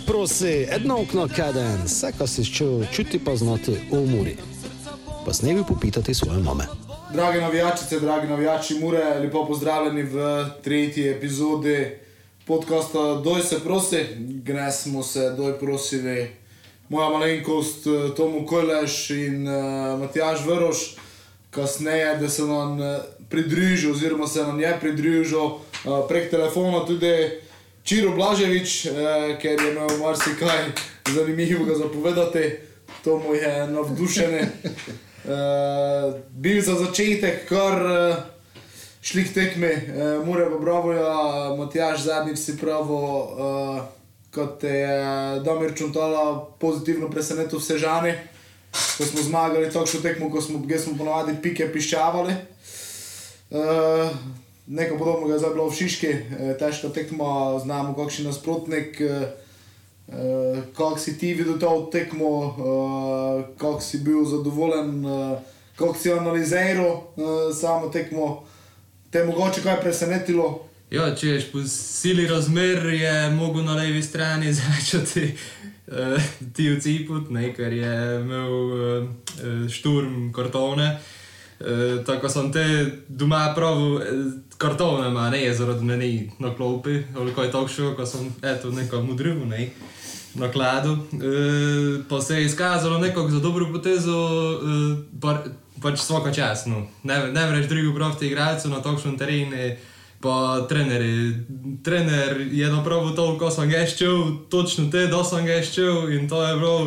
se prosi, jedno okno kaden, vse, kar si čutil, čuti pa znati v umori. Pa s nebi popitati svoje mame. Dragi navijačice, dragi navijači, mure, lepo pozdravljeni v tretji epizodi podcasta Doj se prosi. Gre smo se, doj prosili, moja malenkost Tomu Kojleš in uh, Matjaž Vrš, kasneje, da se nam uh, pridružil, oziroma se nam je pridružil uh, prek telefona tudi Čiro Blaževič, uh, ker je imel marsikaj zanimivega zapovedati, to mu je navdušene. Uh, bil za začetek kar uh, šlik tekme, uh, mora pa bravo, ja, Matjaž zadnjič si pravo, uh, kot je Damir Čuntala pozitivno presenetil vse žane, ko smo zmagali takšno tekmo, ko smo, smo ponovadi pike piščavali. Uh, nekaj podobnega je zdaj bilo v Šiški, uh, težka tekma, znamo kakšen nasprotnik. Uh, Uh, kako si ti videl to tekmo, kako si bil zadovoljen, kako si analiziral samo tekmo, te je mogoče kaj presenetilo? Ja, če ješ po sili razmer, je mogo na levi strani začeti ti v ciput, ker je imel šturm kartone. Tako sem te doma pravil, kartone ima, ne je zaradi meni na klopi, ali kaj takšno, ko sem eto neko mudrivo, ne na kladu. E, pa se je izkazalo nekako za dobro potezo, e, pa, pač svaka čas. No. Ne, vreš drugi pravti igralcev na takšnem terenu. Pa trenerji. Trener je napravil to, ko sem ga ščil, točno te, da sem ga ščil in to je bilo,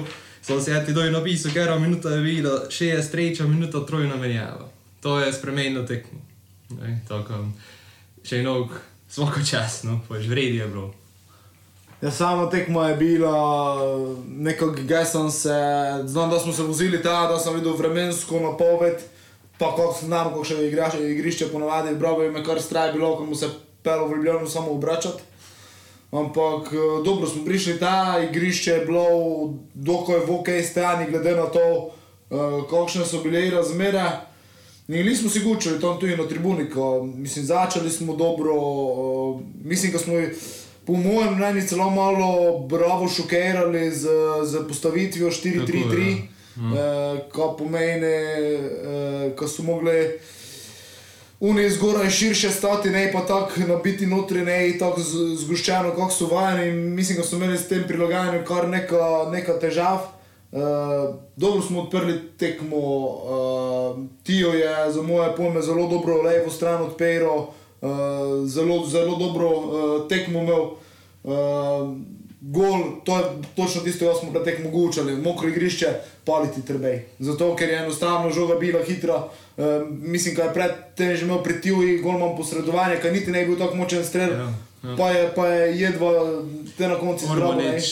sem si ti doj napisal, ker je minuta je bila, še je streča, minuta trojna menjava. To je spremenilo tekmo. Tako, še enog, svaka čas, no, pač vredi je bilo. Ja, samo tekmo je bilo, neko gesam se, znam, da smo se vozili ta, da sem videl vremensko napoved, pa kako znam, kako še igraš, igrišče ponovadi, bravo je me kar straj bilo, ko mu se pelo v Ljubljano samo obračati. Ampak dobro smo prišli ta, igrišče je bilo dokaj v ok strani, glede na to, kakšne so bile razmere. In nismo si gučali tam tudi na tribuni, ko, mislim, začeli smo dobro, mislim, ko smo po mojem mnenju celo malo bravo šokirali z, z postavitvijo 4-3-3, ja. uh, ko pomeni, uh, ko so mogli unije zgoraj širše stati, ne pa tako nabiti notri, ne tako zgoščeno, kako so vajeni. Mislim, da so imeli s tem prilagajanjem kar neka, neka težav. Uh, dobro smo odprli tekmo, uh, Tijo je za moje pojme zelo dobro levo stran odpiral. Uh, zelo, zelo dobro uh, tekmo imel. Uh, gol, to je točno tisto, kar smo pretek mogočali, mokro igrišče, paliti trebej. Zato, ker je enostavno žoga bila hitra, uh, mislim, da je predtem že imel pritil in gol imam posredovanje, ker niti ne bi bil tako močen strel. Ja. Ja. Pa, je, pa je jedva te na koncu zbrati.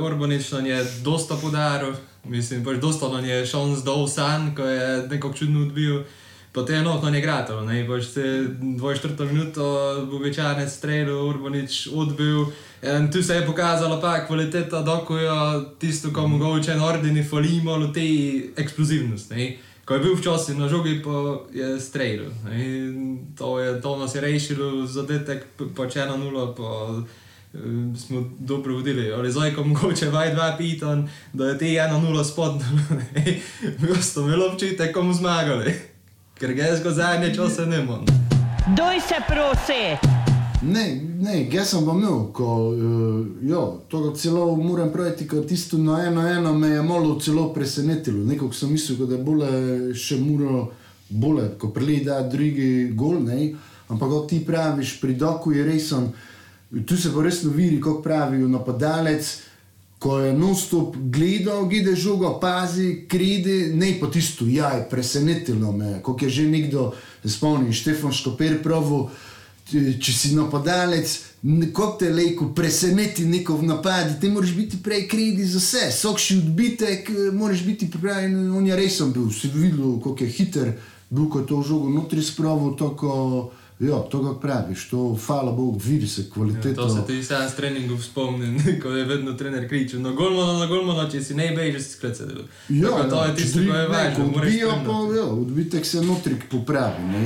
Orbanič nam je dosta podaril, mislim, pač dosta nam je z dol san, ko je nekako čudno odbil. Potem je enotno ne gratalo, ne boš se 24 minut, bo večerne strelo, Urbanič odbil. In tu se je pokazala pa kvaliteta, dok je tisto, ko mogoče en ordini folimo, lo te eksplozivnost. Ne? Ko je bil včasih na žogi, pa je strelil. To, je, to nas je rešilo, zadetek pač ena nula, pa uh, smo dobro vodili. Ali zdaj, ko mogoče vaj dva pitan, da je te ena nula spodno, mi smo imeli občutek, komu zmagali ker ga jaz zadnje čase ne morem. Doj se prosi! Ne, ne, jaz sem vam imel, ko uh, jo, to celo moram praviti, ker tisto na eno, eno me je malo celo presenetilo. Nekako sem mislil, da je bolje še muro, bolje, ko prelej da drugi gol, ne. Ampak kot ti praviš, pri doku je resen, tu se pa resno vidi, kot pravijo napadalec ko je non-stop gledal, gledal žogo, pazi, kridi, ne pa tisto, jaj, presenetilo me, kot je že nekdo spomnil, Štefan Škoper pravi, če si napadalec, kako te lejko preseneti neko v napadi, ti moraš biti prej kredi za vse, sokši odbitek, moraš biti pripravljen, on je resen bil, si videl, kako je hiter, bil ko je to žogo notri spravo, tako. Ja, to kako praviš, to hvala Bogu, vidi se kvaliteta. Ja, to se ti sam s treningom spomnim, ko je vedno trener kričal, na golmo, na golmo, če si ne beži, si sklece delo. Ja, Tako, to je tisto, kar je važno. Odbijo pa, ja, odbitek se notrik popravi. Ne?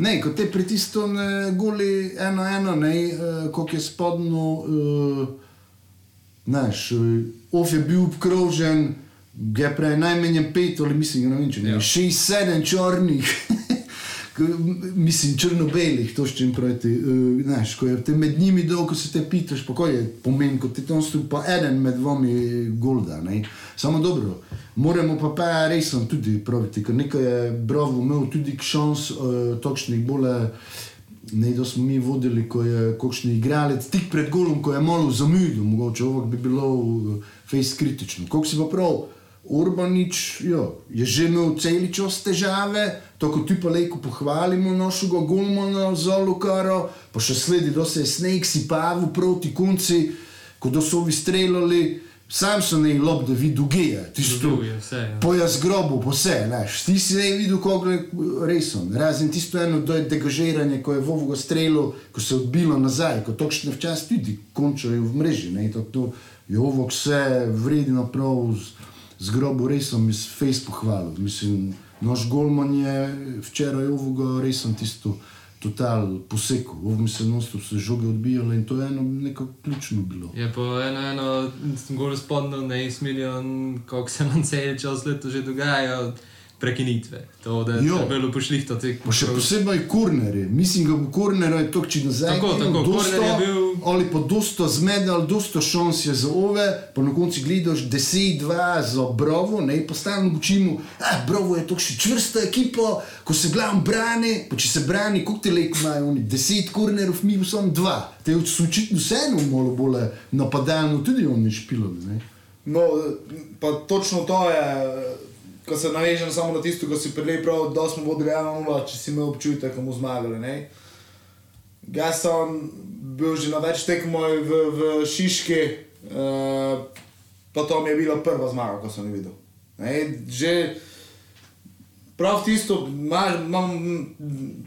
Ne, ko te pritisne goli eno, eno, ne, uh, koliko je spodno, uh, Znaš, of je bil obkrožen, ga je prej najmanj pet, ali mislim, ne vem, če ne, Ja. šest, sedem črnih. Mislim, črno-belih, to s čim pravite. Uh, znaš, ko je te med njimi dolgo, ko se te pitaš, pa kaj je pomen, kot ti tam stoji, pa eden med vami golda. Ne? Samo dobro, moramo pa pa resno tudi praviti, ker nekaj je Bravo imel tudi šans, uh, točnih bolj. Ne, da smo mi vodili, ko je kakšen igralec tik pred golom, ko je malo zamudil, mogoče ovak bi bilo uh, face kritično. Kako si pa prav, Urbanič jo, je že imel cel čas težave, tako ti pa lepo pohvalimo našega golmana za Lukaro, pa še sledi, da se je sneg sipavu proti konci, ko da so ovi streljali, sam so ne lob, da vidi geje, tisto. Dobil je vse, ja. Po jaz grobu, po vse, znaš. Ti si ne videl, kako je resno. Razen tisto eno do- degažiranje, ko je Vovogo strelil, ko se je odbilo nazaj, ko točno včasih tudi končajo v mreži. Ne, to, to je Vovog vse vredno prav z, z grobu resno mi s face pohvalil. Mislim, naš golman je včeraj Vovogo resno tisto total posekal. Vovog mi se nosto se žoge odbijale in to je eno neko ključno bilo. Je pa eno, eno, gor spodno, ne smilijon, kako se nam cel čas leto že dogaja, prekinitve. To, da Jo. je bilo pošlihto tekmo. Pa še posebej korneri. Mislim, da bo korner je to, če nazaj. Tako, tako, dosto, je bil- Ali pa dosto zmedal, dosto šans je za ove, pa na koncu gledaš 10-2 za Bravo, ne, pa stalno učimo, ah, Bravo je to še čvrsta ekipa, ko se glavno brani, pa če se brani, koliko te lek imajo oni, 10 kornerov, mi pa samo 2. Te so očitno vseeno malo bolj napadalno, tudi oni špilali, ne. No, pa točno to je, ko se navežem samo na tisto, ko si prej prav, da smo vodili 1-0, če si imel občutek, da bomo zmagali. Ne? Jaz sem bil že na več tekmoj v, v Šiški, uh, pa to mi je bila prva zmaga, ko sem videl. Ne? Že prav tisto, imaš- imam,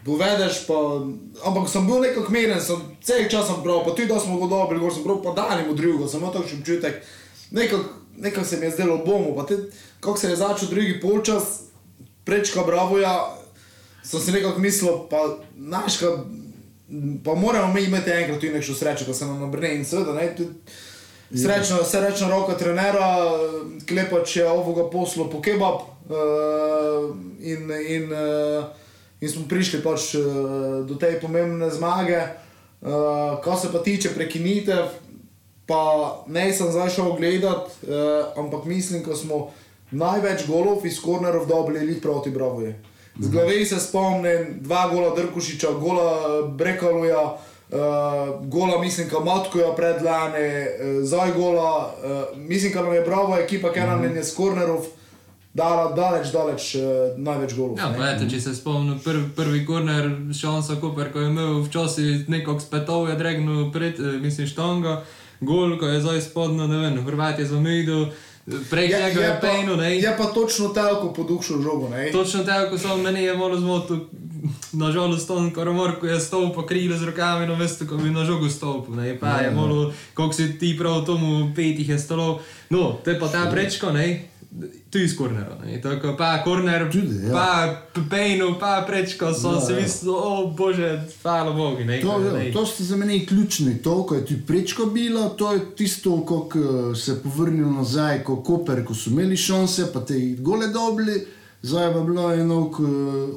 povedeš, pa, ampak sem bil nekako miren, sem cel čas sem prav, pa tudi da smo ga dobili, gor sem prav podali mu drugo, sem imel takšen občutek, nekako nekak se mi je zdelo bomo, te, kako se je začel drugi polčas, prečka Bravoja, sem si nekako mislil, pa naška, pa moramo mi imeti enkrat tudi nekšno srečo, ko se nam obrne in seveda, ne, tudi Srečno, srečna roka trenera, klepač je ovoga poslo po kebab uh, in, in, uh, in smo prišli pač uh, do te pomembne zmage. Uh, kar se pa tiče prekinitev, pa ne sem zdaj šel gledat, uh, ampak mislim, ko smo največ golov iz kornerov dobili lih proti Bravoje. Z glavi se spomnim, dva gola Drkušiča, gola Brekaluja. Uh, gola, mislim, da Matkoja predlane, uh, zdaj gola, uh, mislim, da nam je bravo ekipa, ker nam je s kornerov dala daleč, daleč uh, največ golov. Ja, eto, če se spomnim, prvi, prvi korner šansa Koper, ko je imel včasih nekako spetov, je dregnil pred, eh, mislim, štango, gol, ko je zdaj spodno, ne vem, Hrvat je zamidil, prej je, njega je pa, pejno, ne. je pa točno tako podušil žogo. Ne? Točno tako, samo meni je malo zmotil. Nažalost, on koromor, ko je stopil po krilu z rokami, no veste, ko bi na žogu stopil. Ne, pa je malo, kako si ti prav tomu petih je stolo. No, to je pa ta prečko, ne. Tu iz kornera, ne. Tako pa korner, Tudi, ja. pa pejno, pa prečko, so Ja, se ja. mislili, o bože, hvala Bogu, ne. To, ne. jo, to ste za mene ključni. To, ko je ti prečko bilo, to je tisto, ko se je povrnil nazaj, ko Koper, ko so imeli šanse, pa te gole dobili. Zdaj je bilo eno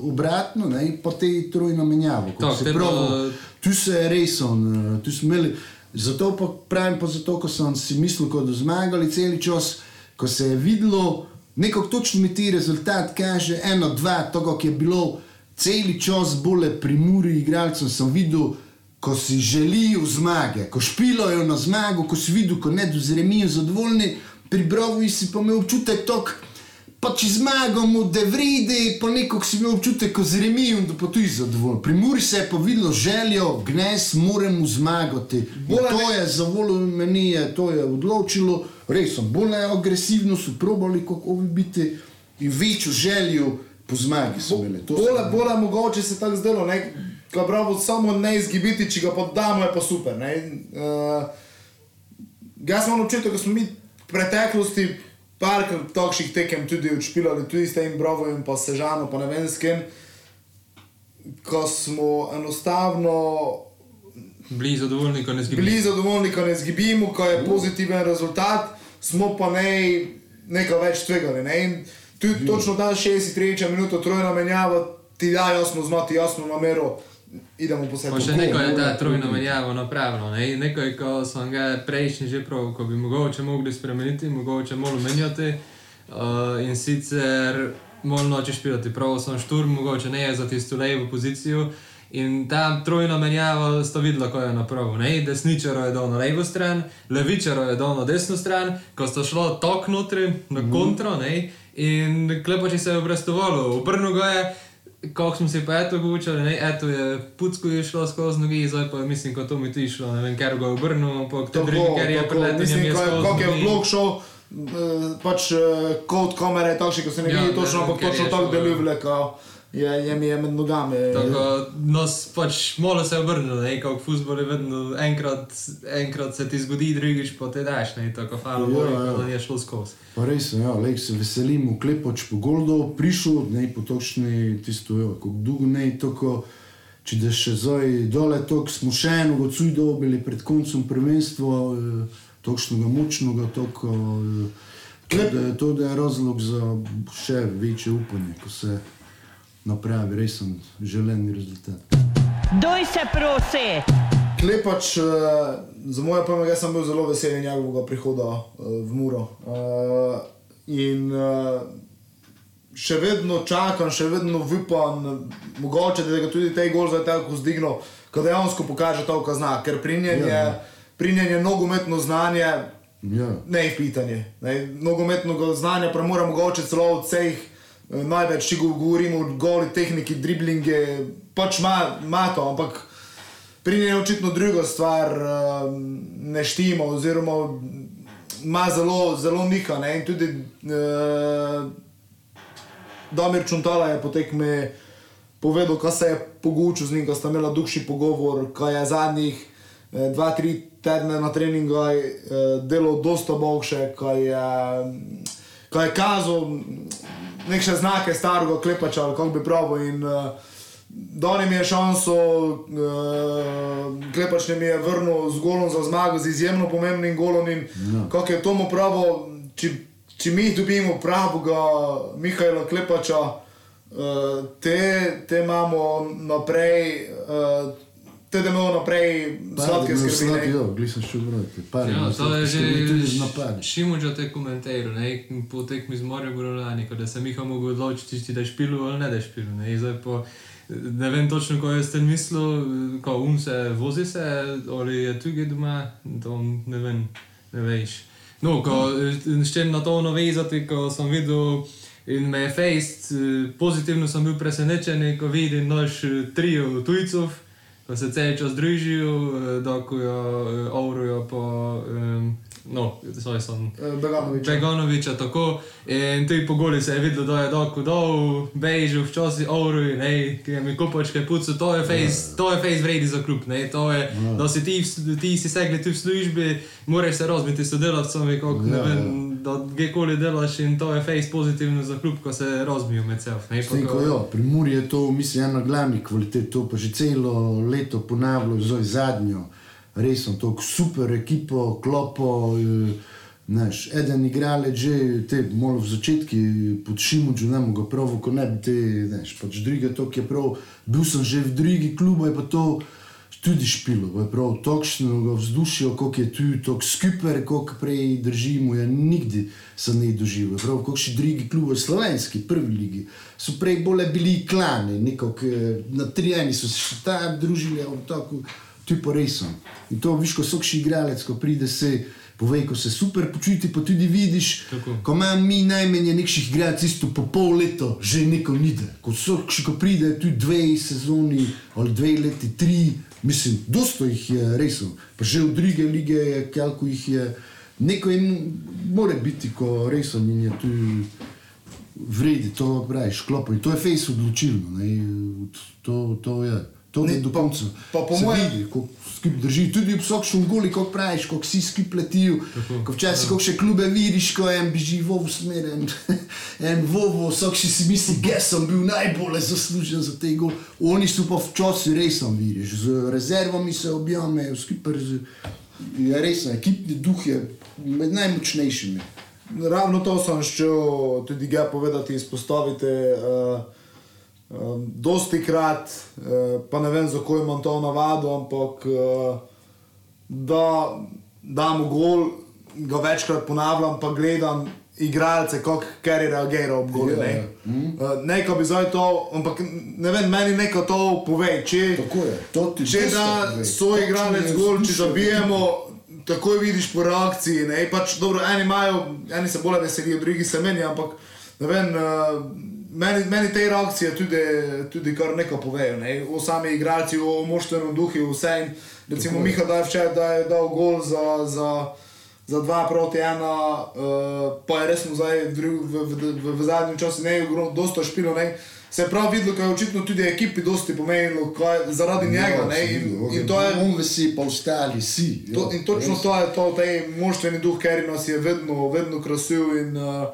obratno, ne, pa te trojno menjavo. Tako, se pravi, Tu se je res on, tu smo imeli. Zato pa pravim, pa zato, ko sem si mislil, da bodo zmagali cel čas, ko se je videlo, nekako točno mi ti rezultat kaže, eno, dva, to, ki je bilo cel čas bolje pri Muri, igralcem sem videl, ko si želijo zmage, ko špilajo na zmago, ko si videl, ko ne dozremijo zadovoljni, pri Brovu si pa imel občutek tok. Pa če zmagamo, da vredi, pa nekako si imel občutek, ko zremijo, da pa tudi zadovoljen. Pri Muri se je pa videlo željo, gnes, moramo zmagati. In Bolj to je za voljo meni, je, to je odločilo, res so bolj agresivno, so probali kako bi biti in večjo željo po zmagi imeli. bolje mogoče se tako zdelo, ne, ko bravo samo ne izgibiti, če ga poddamo, je pa super. Ne, uh, jaz imam občutek, da smo mi v preteklosti parkrat takšnih tekem tudi odšpilali, tudi s tem Bravojem, pa Sežano, pa ne vem s kim, ko smo enostavno bili zadovoljni, ko ne zgibimo. bili zadovoljni, ko ne zgibimo, ko je pozitiven rezultat, smo pa ne, nekaj več tvegali. Ne? In tudi točno ta 63 minuta, trojna menjava, ti da jasno znati, jasno namero, idemo po sebi. Pa še nekaj je ta trojna menjava napravilo. Ne? Nekaj, ko sem ga prejšnji že prav, ko bi mogoče mogli spremeniti, mogoče malo menjati. Uh, in sicer malo noče špilati, prav sem šturm, mogoče ne za tisto levo pozicijo. In ta trojna menjava sta videla, ko je napravil. Ne? Desničaro je dal na levo stran, levičaro je dal na desno stran, ko sta šla tok notri na kontro, ne? in klepači se je obrestovalo. Obrnil ga je, kako smo si pa eto govorili, ne, eto je pucko je šlo skozi nogi, zdaj pa mislim, ko to mi ti šlo, ne vem, ker ga je obrnil, ampak te drugi, ker je preletel, Mislim, ko skozi kako je v nogi. blog šel, eh, pač eh, kot kamera je takšen, ko se ne Ja, vidi ne, točno, ne, ampak točno tako ja. deluje, ko je, je mi je med nogami. Tako, nos pač malo se je obrnilo, ne, kot v futbolu je vedno enkrat, enkrat se ti zgodi, drugič pa te daš, ne, tako hvala Ja, ja. da je šlo skozi. Pa res, ja, lej, se veselim, uklepač po Goldu, prišel, ne po točni tisto, jo, kako dolgo ne, tako, če da še zdaj dole, tako smo še eno odsuj dobili pred koncem prvenstva, eh, točnega, močnega, tako, eh, Klep- da je to da je razlog za še večje upanje, ko se napravi resen želeni rezultat. Doj se prosi. Klepač, uh, za moje pojme, jaz sem bil zelo vesel njegovega prihoda uh, v Muro. Uh, in uh, še vedno čakam, še vedno upam, mogoče da ga tudi te gol zdaj tako zdignil, ko dejansko pokaže to, kar zna. Ker pri njem je, Ja. pri njem je nogometno znanje, Ja, ne je pitanje. Ne, nogometnega znanja premora mogoče celo od vseh eh, največ, če go- govorimo o goli tehniki, driblinge, pač ima ima to, ampak pri njej je očitno druga stvar, uh, ne štima, oziroma ima zelo, zelo nika. Ne, in tudi uh, Damir Čuntala je potekme povedal, kaj se je pogučil z njim, ko sta imela duši pogovor, kaj je zadnjih eh, dva, tri tedne na treningu eh, delal dosta boljše, kaj je, kaj je kazal neke znake starega klepača, ali kako bi pravil. In, uh, Dal jim je šanso, uh, klepač jim je vrnil z golom za zmago, z izjemno pomembnim golom. In Ja. kako je tomu pravo, če, če mi dobimo pravega Mihajla Klepača, uh, te, te imamo naprej, uh, te da imamo naprej sladke skrbi. Ja, glisam še vrati. Ja, to je že. Šimuča te komentiral, ne, po tekmi z Morja Borolani, ko da se Miha mogel odločiti, če da je špilu ali ne da je špilu, ne, zdaj po, ne vem točno, ko je s tem mislil, ko un se vozi se, ali je tukaj doma, to ne vem, ne veš. No, ko še na to navezati, ko sem videl in me je fejst, pozitivno sem bil presenečen, ko vidim naš eh, trio tujcev, ko se cel čas družijo, eh, dokujo, ovrujo po, um, no, svoj sem. Eh, Beganovič. Beganoviča tako in tudi po goli se je videlo, da je doko dol, bežal včasih ovruj, ne, ki je mi kopačke pucu, to je face, to je face vredi za klub, ne, to je, da si ti, ti si segli tu v službi, moraš se razbiti s sodelavcem, kako ne Ja, vem, da kjerkoli delaš in to je face pozitivno za klub, ko se razbijo med ne, Stenko, ko- jo, pri Muri je to, mislim, ena glavnih kvalitet, to pa že celo leto ponavljajo, zdaj zadnjo. Res sem to super ekipo, klopo. eh, Znaš, eden igralec že te malo v začetki pod Šimuču, ne mogo prav, ko ne bi te, znaš, pač druge to, ki je prav, bil sem že v drugi klubu, je pa to tudi špilo, je prav tokšno vzdušje, koliko je tu, tok skuper, koliko prej držimo, je nikdy se ne doživel. Prav, koliko še drugi klubi, slovenski, prvi ligi, so prej bolj bili klani, nekako eh, na trijani so se še tam družili, ali tako, tu pa res sem. In to, viš, ko so še igralec, ko pride se, povej, ko se super počuti, pa tudi vidiš, Tako. ko imam mi najmanj nekših igralcev, isto po pol leta, že neko nide. Ko so, še ko pride tu dve sezoni, ali dve leti, tri, mislim, dosto jih je resno. Pa že v druge lige je, koliko jih je, neko jim mora biti, ko resno in je tu vredi, to praviš, klopo. In to je face odločilno, ne, to, to je. To Ni, je do konca. pa po mojem- kako skupaj drži. Tudi ob vsakem goli, kot praviš, ko si skupaj letijo, ko včasih ja. še klube vidiš, ko en beži v ovo smer, en, en vovo, vsak še si misli, da sem bil najbolj zaslužen za te gol. Oni so pa včasih resno vidiš, z rezervami se objamejo, skupaj z, je resno, ekipni duh je med najmočnejšimi. Ravno to sem šel tudi ga povedati, izpostaviti. Uh, um, dosti krat, uh, pa ne vem, zakaj imam to navado, ampak uh, da dam gol, ga večkrat ponavljam, pa gledam igralce, kako je reagiral ob golu. Ja, Ne. ja. Uh, Neko bi zdaj to, ampak ne vem, meni neko to pove. Če, to Če da so igralec gol, če zabijemo, takoj vidiš po reakciji. Ne? Pač, dobro, eni, imajo, eni se bolj veselijo, drugi se menijo, ampak ne vem, uh, meni, meni te reakcije tudi, tudi kar nekaj povejo. Ne? O sami igralci, o moštvenem duhu, vse. In, recimo, Miha da je včeraj da je dal gol za. za Za dva proti ena, uh, pa je resno zdaj v, v, v, v, v zadnjem času ne igral, dosta špilo. Ne. Se je prav videlo, kaj je očitno tudi ekipi dosti pomenilo, kaj, zaradi njega. Ja, Ne, in, seveda, in to je On vesi, pa ostali si. ja, To, in točno res. to je to, ta moštveni duh, ker nas je vedno, vedno krasil. In, uh,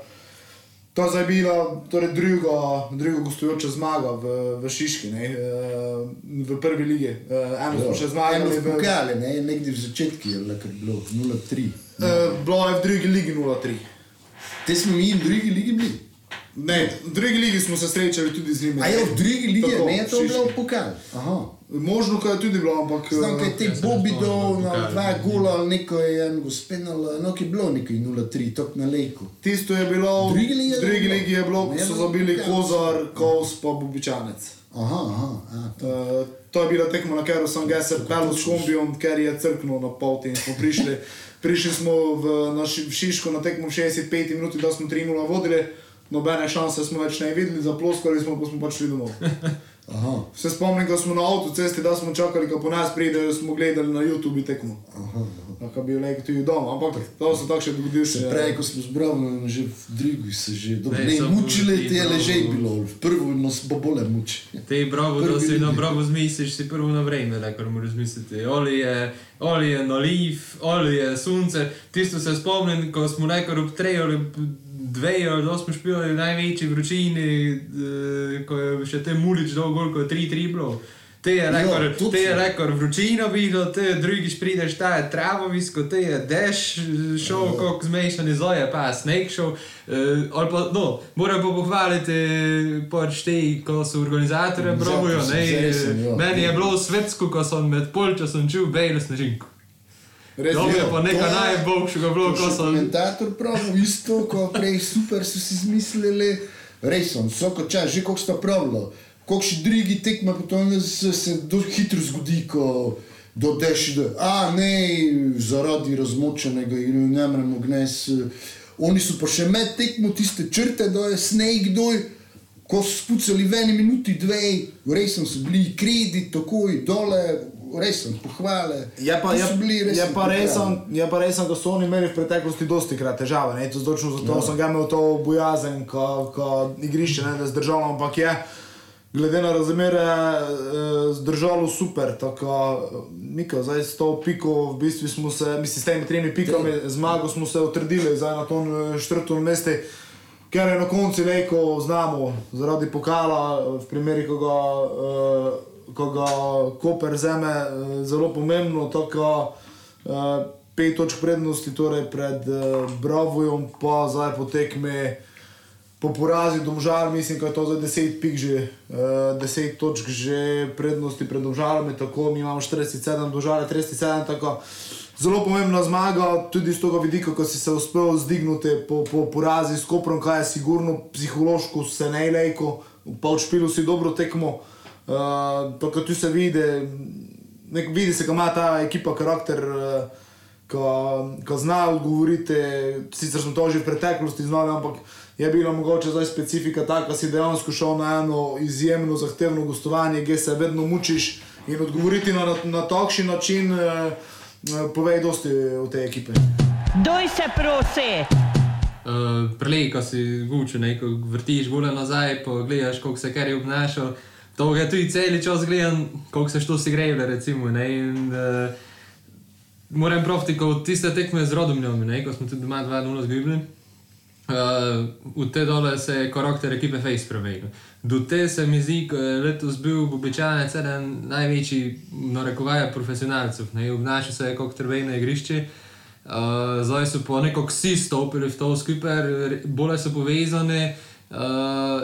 to je zdaj bila torej druga, druga gostujoča zmaga v, v Šiški, ne, uh, v prvi ligi. Uh, eno smo še Eno zmagali, v, pokale, ne, nekdje v začetku je bilo, kar je bilo 0-3. uh, bilo je v drugi ligi 0-3. Te smo mi v drugi ligi bili. Ne, v drugi ligi smo se srečali tudi z njimi. A je v drugi ligi, Tako, ne je to bilo pokal. Aha. Možno, kaj je tudi bilo, ampak. Znam, kaj eh, te jaz sem Bobi spomnil, dol da na pokal, dva ne. gola ali neko je en gospenal, no ki je bilo nekaj 0-3, tok na lejku. Tisto je bilo, V drugi ligi je drugi bilo? ligi je bilo, Ne, so no, zabili ja. Kozar, Kos pa Bubičanec. Aha, aha, a, to. Uh, to je bila tekma, na katero sem ga se pel s kombijom, ker je crknil na poti in smo prišli. Prišli smo v, na Šiško na tekmo v 65 minuti, da smo 3-0 vodili, nobene šanse smo več ne videli, zaploskali smo, pa smo pač šli domov. Aha, Se spomnim, ko smo na avtocesti, da smo čakali, ko po nas pridejo, smo gledali na YouTube tekmo. aha. Tako bi rekel tudi doma, ampak to so takšne dogodivščine. Prej, ko smo zbrali, že v drugi se že dobro Ne, mučili, te je leže bilo, prvo nas bo bolje muči. Te bravo, da si na bravo zmisliš, si prvo na vreme, rekor moraš misliti. Ali je, ali je naliv, ali je sonce. Tisto se spomnim, ko smo rekor ob treju dve, ali da smo špijali v največji vročini, eh, ko je še te mulič dol gol, ko je 3-3 bilo. Te je Ja, točno. te je rekor vročina bilo, te je drugič prideš, ta je travovisko, te je deš šel, Ja. kako zmešani zoje, pa snake šel. Uh, pa, no, moram pa pohvaliti pač te, ko so organizatorje zaresni, ja. Meni je bilo svetsko, ko sem med polčasom čul bejlo snežinku. Res je. pa nekaj najboljšega bilo, ko sem... Komentator pravi isto, ko prej super so si izmislili, res sem, vsako čas, že koliko sta pravilo, koliko še drugi tekme, potem se, se do hitro zgodi, ko dodeš, da a ne, zaradi razmočenega in ne moremo gnes. Oni so pa še med tekmo tiste črte, da je sneg doj, ko so spucali v eni minuti, dve, res so bili kredi, takoj dole, res sem pohvale. Je pa, To je, so bili res je, pa resen, je pa resen, da so oni imeli v preteklosti dosti krat težave. Ne? To točno zato Ja. sem ga imel to bojazen, ko, ko igrišče ne da zdržalo, ampak je glede na razmere eh, zdržalo super. Tako, Mika, zdaj s to piko, v bistvu smo se, mislim, s temi tremi pikami, zmago smo se utrdili zdaj na tom eh, četrtem mestu. Ker je na koncu rekel, znamo, zaradi pokala, v primeri, ko ga, uh, ko ga Koper zeme, uh, zelo pomembno, tako uh, pet točk prednosti torej pred uh, Bravojem, pa zdaj potekme po porazi domžal, mislim, da je to za 10 pik že, uh, 10 točk že prednosti pred domžalami, tako mi imamo 47, domžale 37, tako zelo pomembna zmaga, tudi z tega vidika, ko si se uspel zdignuti po, po porazi s Koprom, kaj je sigurno psihološko se ne lejko, pa v špilu si dobro tekmo, uh, tu se vidi, nek, vidi se, kako ima ta ekipa karakter. Uh, ko, ko zna odgovoriti, sicer smo to že v preteklosti znali, ampak je bila mogoče zdaj specifika taka, da si dejansko šel na eno izjemno zahtevno gostovanje, kjer se vedno mučiš in odgovoriti na, na, na takšen način, eh, povej dosti o tej ekipi. Doj se prosi. Uh, Prelej, ko si guče, ko vrtiš gole nazaj, pa gledaš, kako se kar je obnašal. To ga tudi cel čas gledam, koliko se to si greje, recimo. Ne, in, uh, moram praviti, ko tiste tekme z rodomljami, ne, ko smo tudi doma 2-0 zgubili. Uh, v te dole se je karakter ekipe Face spremenil. Do te se mi zdi, ko je letos bil običajen eden največji, narekovaje, profesionalcev, ne obnaša se kot trvej na igrišče. Uh, zdaj so po neko vsi stopili v to skupaj, bolje so povezani. Uh,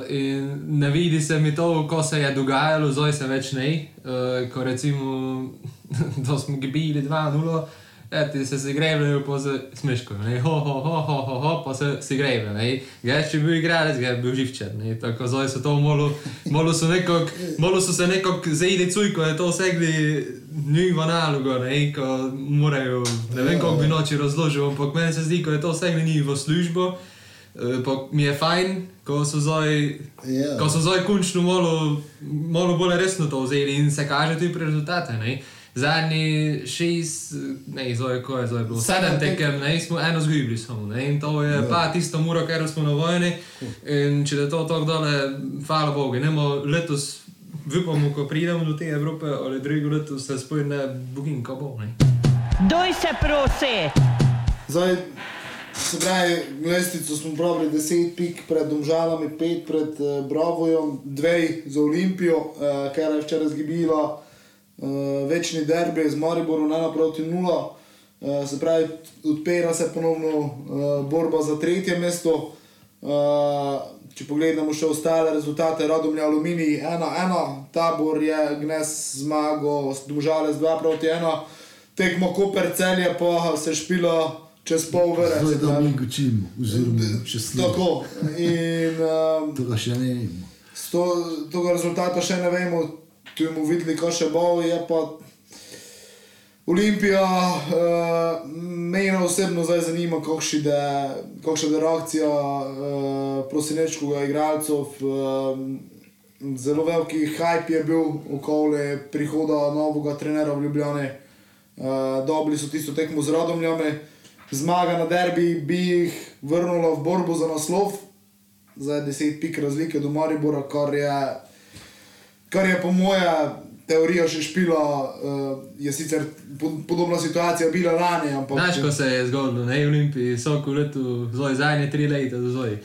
in ne vidi se mi to, ko se je dogajalo, zdaj se več ne. Uh, ko recimo, da smo bili 2-0, ti se si grebejo po smeško, ne ho, ho, ho, ho, ho, ho pa se si grebe. Gaj, če bi bil igralec, ga bi bil živčen. Ne? Tako zdaj so to malo, malo so, nekak, malo so se nekako zaidi cuj, ko je to segli njivo nalogo, ne? ko morajo, ne vem, kako bi noči razložil, ampak meni se zdi, ko je to segli njivo službo. Uh, mi je fajn, ko so zdaj, Ja. ko so zdaj končno malo, malo bolj resno to vzeli in se kaže tudi pri rezultate. Ne? Zadnji šest, ne, zdaj ko je zdaj bilo sedem tekem, ne, smo eno zgubili samo. Ne? In to je pa tisto muro, ker smo na vojni. In če je to tako dole, hvala Bogu, ne bomo letos, upamo, ko pridemo do te Evrope, ali drugo leto se spojne bogin, ko bo. Ne? Doj se prosi. Zdaj, se pravi, lestvico smo pravili 10 pik pred Domžalami, 5 pred uh, Bravojem, 2 za Olimpijo, uh, ker je včeraj zgibila uh, večni derbi z Mariborom 1 proti 0. Uh, se pravi, odpira se ponovno uh, borba za tretje mesto. Uh, če pogledamo še ostale rezultate, Radomlja Aluminij 1-1, tabor je gnes zmago, Domžale z 2 proti 1, tekmo Koper celje pa se špila čez pol ure. Zdaj da mi gočimo, oziroma če slabo. Tako. In um, To ga še ne vemo. to, tega rezultata še ne vemo, tu bomo videli, kaj še bo. Je pa Olimpija, uh, meni osebno zdaj zanima, kakšna je reakcija uh, prosinečkega igralcev. Um, zelo veliki hype je bil okoli prihoda novega trenera v Ljubljane. Uh, dobili so tisto tekmo z Radomljami, zmaga na derbi bi jih vrnila v borbo za naslov, za 10 pik razlike do Maribora, kar je, kar je po moje teorija še špila. Uh, je sicer po, podobna situacija bila lani, ampak Znaš, ko se je zgodilo, ne, Olimpiji so v letu, zdaj zadnje tri leta, do zdaj.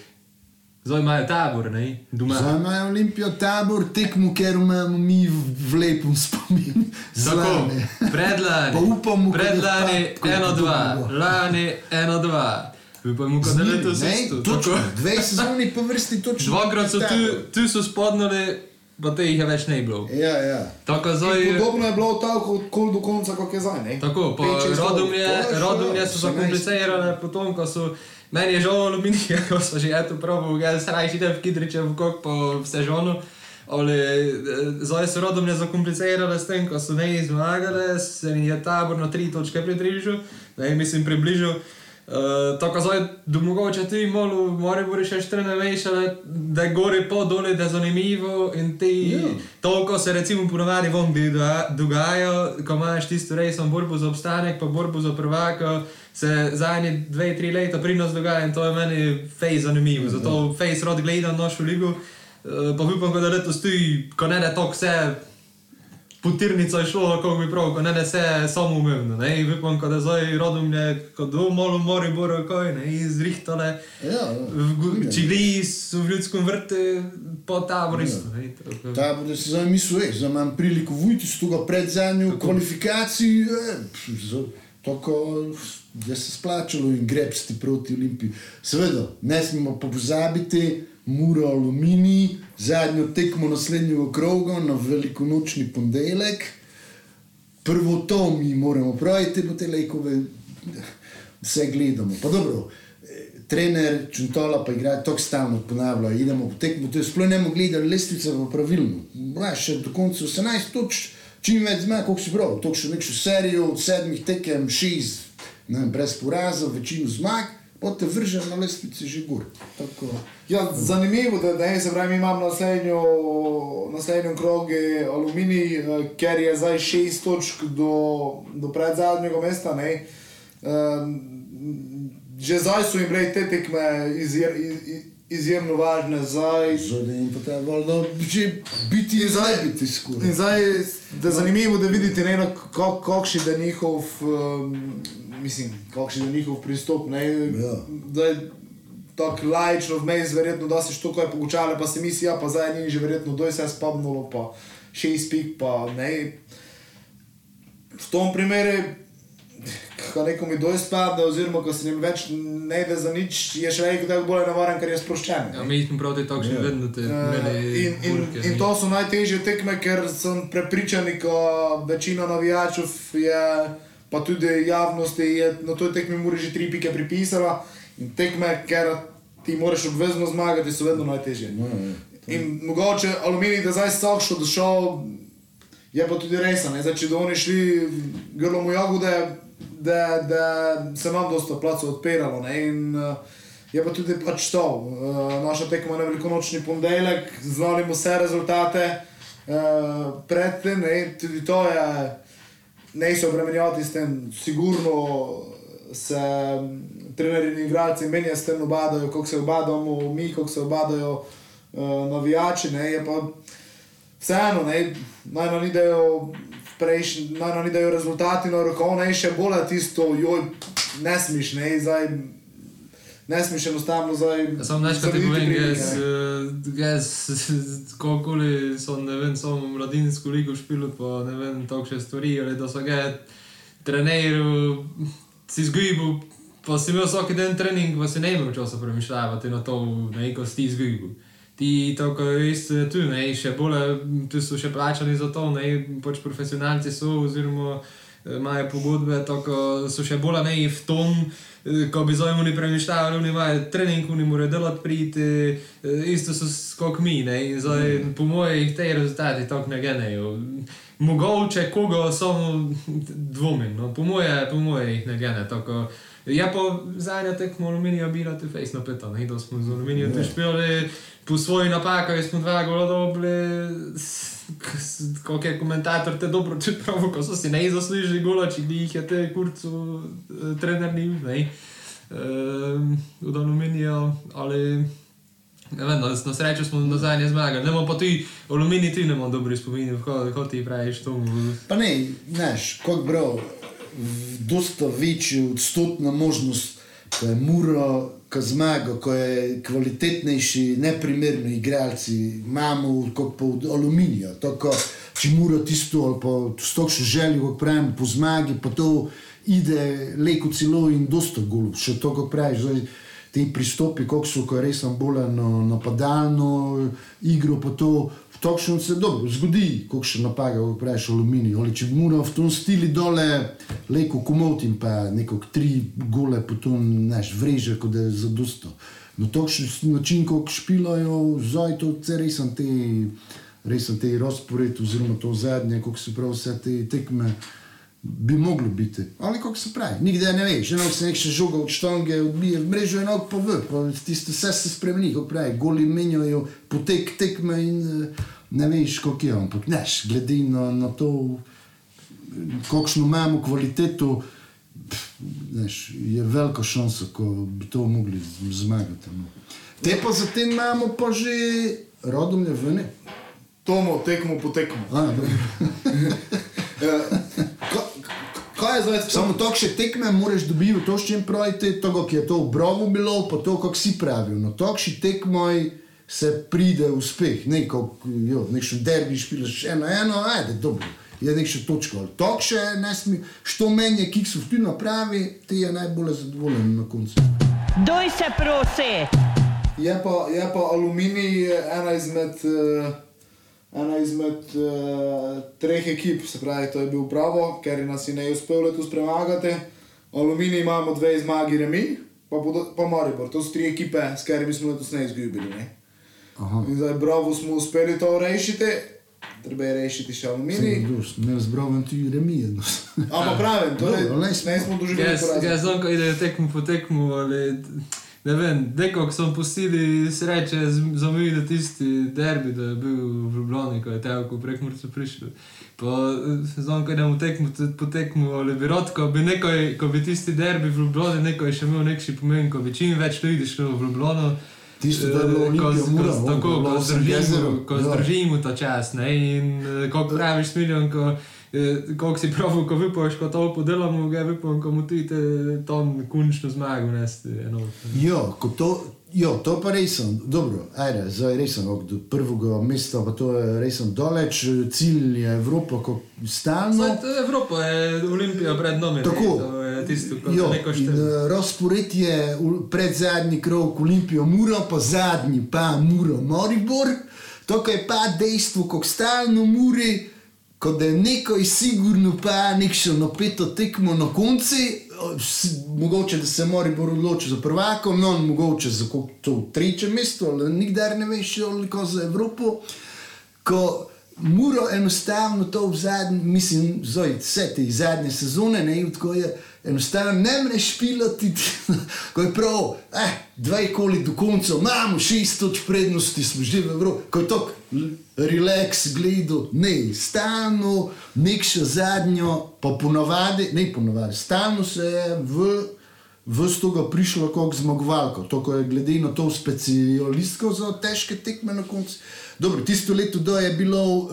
Zdaj imajo tabor, ne, doma. Zdaj imajo Olimpijo tabor, tekmo, ker imamo mi v, lepem spominu. Tako, Zlane. predlani, Pa upamo, predlani, tako, eno, dva, lani, eno, dva. Upamo, kot da Z je njimi, to ne, isto. točno, tako. Dve sezoni po vrsti točno. Dvakrat so tu, tu so spodnili, pa te jih je več ne bilo. Ja, ja. Tako In zdaj, Podobno je bilo tako kot do konca, kot je zdaj. ne? tako, rodumlje. To je rodumlje še so 18. zakomplicirane, potem ko so, meni je žal aluminij, ko so že eto pravi, ga srajši ide v Kidriče v kok po sežonu. Ali eh, zdaj so rodumlje zakomplicirane s tem, ko so ne izmagali, se jim je tabor na tri točke približal, ne mislim približal. Uh, tako zdaj, da mogoče ti malo, more bo še štrne veš, da je gori po dole, da je zanimivo in ti, Ja. to, ko se recimo ponovadi von doga- dogaja, ko imaš tisto rejsom borbo za obstanek, pa borbo za prvaka, se zadnje dve, tri leta pri nas dogaja in to je meni fej zanimivo, zato fej rad gledam našo ligo, uh, pa upam, da letos tudi, ko ne da to vse potirnica je šlo, kako bi prav, ko ne da se samo umevno, in upam, da zdaj rodom je, ko do malo mori bo rokoj, ne, izrihtale, Ja, ja. gu- Vidim. čigli so v ljudskem vrtu, po tabor isto, ne, tako. Tako da se zdaj mislil, ej, zdaj imam priliko vujti s tega pred zadnjo kvalifikacijo. eh, Tako da se splačalo in grebsti proti Olimpiji. Seveda, ne smemo pozabiti, Muro Aluminij, zadnjo tekmo naslednjega kroga na velikonočni ponedeljek. Prvo to mi moramo praviti, po te lekove vse gledamo. Pa dobro, trener Čuntola pa igra tako stalno ponavlja, idemo po tekmo, to je sploh ne mogo gledati, lestvica pa pravilno. Še do konca 18 točk, čim več zmag, koliko si prav, to še nekšo serijo od sedmih tekem, šest, vem, brez poraza, večino zmag, potem te vrže na lestvici že gor. Tako. Ja, zanimivo je, da ne, se pravi, mi imamo naslednjo, naslednjo krogu aluminij, eh, ker je zdaj šest točk do, do predzadnjega mesta. Ne. Um, že zdaj so jim bile te tekme izjer, iz, iz, izjemno važne zdaj. Zdaj in potem valjda že biti in zdaj biti In skoraj. zdaj da je zanimivo, da vidite, ne, no, kak- kakšen je njihov, um, mislim, kakšen je njihov pristop. Ne, Ja. da je tako lajčno vmes, verjetno, da se što kaj pogučale, pa se misli, ja, pa zdaj ni že verjetno doj se spomnilo, pa šest pik, pa ne. V tom primeru, ko nekomu doj spadne, oziroma ko se jim več ne ide za nič, je še veliko bolj navaren, ker je sproščen. Ja, ne. mi smo proti takšni Ja. vedno te imeli In, in, burke, in to so najtežje tekme, ker sem prepričan, da večina navijačev je, pa tudi javnosti je na to tekmi mora že tri pike pripisala. In tekme, ker ti moraš obvezno zmagati, so vedno najtežje. No, ja. In mogoče aluminij, da zdaj so šel, da šel, je pa tudi res, zdaj če da oni šli grlo mu jagode, da, da se nam dosta placov odpiralo. Ne? In uh, je pa tudi pač to. Uh, naša tekma na velikonočni ponedeljek, znali smo vse rezultate uh, predtem, tudi to je, ne se obremenjati s tem, sigurno se mm, trenerji in igralci menjajo s tem, obadajo, kako se obadamo mi, kako se obadajo uh, navijači, ne, je pa vseeno, ne, naj nam idejo prejšnji, naj nam idejo rezultati na roko, ne, še bolj tisto, joj, ne smiš, ne, zdaj, ne smiš enostavno zdaj. Ja, ti zarediti povem, prilike, jaz, eh, jaz, kakoli so, ne vem, samo mladinsko ligo špilo, pa ne vem, takšne stvari, ali da so ga trenerju si izgubil, pa si imel vsak dan trening, pa si ne imel časa premišljati na to, ne, ko si izgubil. Ti tako isto je tu, ne, še bolj, tu so še plačani za to, ne, pač profesionalci so, oziroma imajo pogodbe, tako so še bolj ne v tom, eh, ko bi zdaj oni premišljali, oni imajo trening, oni morajo delati priti, eh, isto so kot mi, zdaj mm. po mojih te rezultati tako ne genejo. Mogoče koga samo dvomim, no, po moje, po moje jih ne gene, tako. Je pa zadnja tekma aluminija bila tu face napeta, ne, da smo z aluminijem tu špijali, po svoji napaki smo dva gola dobili, kako je komentator te dobro čeprav, ko so si ne zaslužili gola, če bi jih je te kurcu eh, trener ni, ne, um, od aluminija, ali ne vem, no, na srečo smo na zadnje zmagali, ne imamo pa ti aluminij, ti ne imamo dobrih spominov, kot ti praviš tomu. Pa ne, znaš, kot bro, dosta večja odstotna možnost, ko je Muro, ko zmaga, ko je kvalitetnejši, neprimerni igralci, imamo kot pa od aluminija. Tako, če Muro tisto ali pa s takšno željo, kot pravim, po zmagi, pa to ide leko celo in dosta gol, še to, kot praviš. Zdaj, Ti pristopi, kako so, ko je res bolj napadalno igro, pa to Točno se dobro zgodi, kako še napaga, kako praviš, aluminij. Ali če bi moral v tom stilu dole, leko komotim, pa neko tri gole, potem znaš, vreže, kot da je zadosto. No, takšen način, kako špilajo, zdaj to vse res sem te, res sem te razpored, oziroma to zadnje, kako se pravi, vse te tekme. Bi moglo biti, ali kako se pravi, nikdar ne veš, eno se nekaj žoga od štonge, odbije v mrežo, eno pa v, pa tisto vse se spremeni, kako pravi, goli menjajo potek tekme in eh, ne veš, kako je, ampak neš, glede na, na to, kakšno imamo kvaliteto, neš, je velika šansa, ko bi to mogli zmagati. No. Te pa zatem imamo pa že rodomlje vene. Tomo, tekmo po tekmo. A, Kaj je zdaj? Samo to, še tekme moraš dobiti, to s čim pravite, to, ki je to v brovu bilo, pa to, kako si pravil. No, to, še tekmoj se pride uspeh, neko, jo, nekšen derbi špilaš eno, eno, ajde, dobro, je nekšen točko. Ali to še ne sme, što menje, ki so ti napravi, ti je najbolj zadovoljen na koncu. Doj se prosi! Je pa, je pa aluminij ena izmed, uh, ena izmed uh, treh ekip, se pravi, to je bil bravo, ker nas je ne uspelo letos premagati. Aluminij imamo dve zmagi, remi, pa, Bodo- pa Maribor. To so tri ekipe, s katerimi smo letos ne izgubili. Ne? Aha. In zdaj bravo smo uspeli to rešiti, treba je rešiti še aluminij. Ne zbravim ti remije. No. Ampak pravim, torej, Dobro, ne smo- doživeli Jaz, jaz znam, ko idejo tekmo po tekmu, ali ne vem, nekako so pustili sreče, zamujili tisti derbi, da je bil v Ljubljani, ko je tevko prek Murca prišel. Pa eh, znam, ko idemo tekmo tudi po tekmu, ali bi rad, ko bi, nekaj, ko bi tisti derbi v Ljubljani, nekaj še imel nekši pomen, ko bi čim več ljudi šlo v Ljubljano. Tisto, da je bilo ko, Olimpija ko, Mura, ko, tako, ono, ko, zdržimo, ko ja. zdržimo ta čas. Ne? In eh, ko praviš smiljon, ko, eh, koliko si prav, ko vypoš, ko to podelamo, ga vypom, ko mu te ton končno zmago nesti. ko to, jo, to pa res sem, dobro, ajde, zdaj res sem do prvega mesta, pa to je res sem daleč, cilj je Evropa, ko stalno. Zdaj, Evropa je Olimpija pred nami. ne, Tako. Je tisto, kar Jo, eh, Razpored je pred zadnji krog Olimpijo Muro, pa zadnji pa Muro Moribor. To je pa dejstvo, ko stalno muri, kot da je neko je sigurno pa nekšno napeto tekmo na konci. Mogoče da se Moribor odloči za prvako, no mogoče za to tretje mesto, ali nikdar ne veš, ali ko za Evropo. Ko Muro enostavno to v zadnji, mislim, zdaj vse te zadnje sezone, ne, tako je enostavno ne moreš piloti, ko je prav, eh, dve koli do konca, imamo šest toč prednosti, smo že v Evropi, ko je to relax gledal, ne, stalno, nek še zadnjo, pa ponovadi, ne ponovadi, stalno se je v Vse to ga prišlo kot zmagovalko, to ko je glede na to specialistko za težke tekme na koncu. Dobro, tisto leto do je bilo, uh,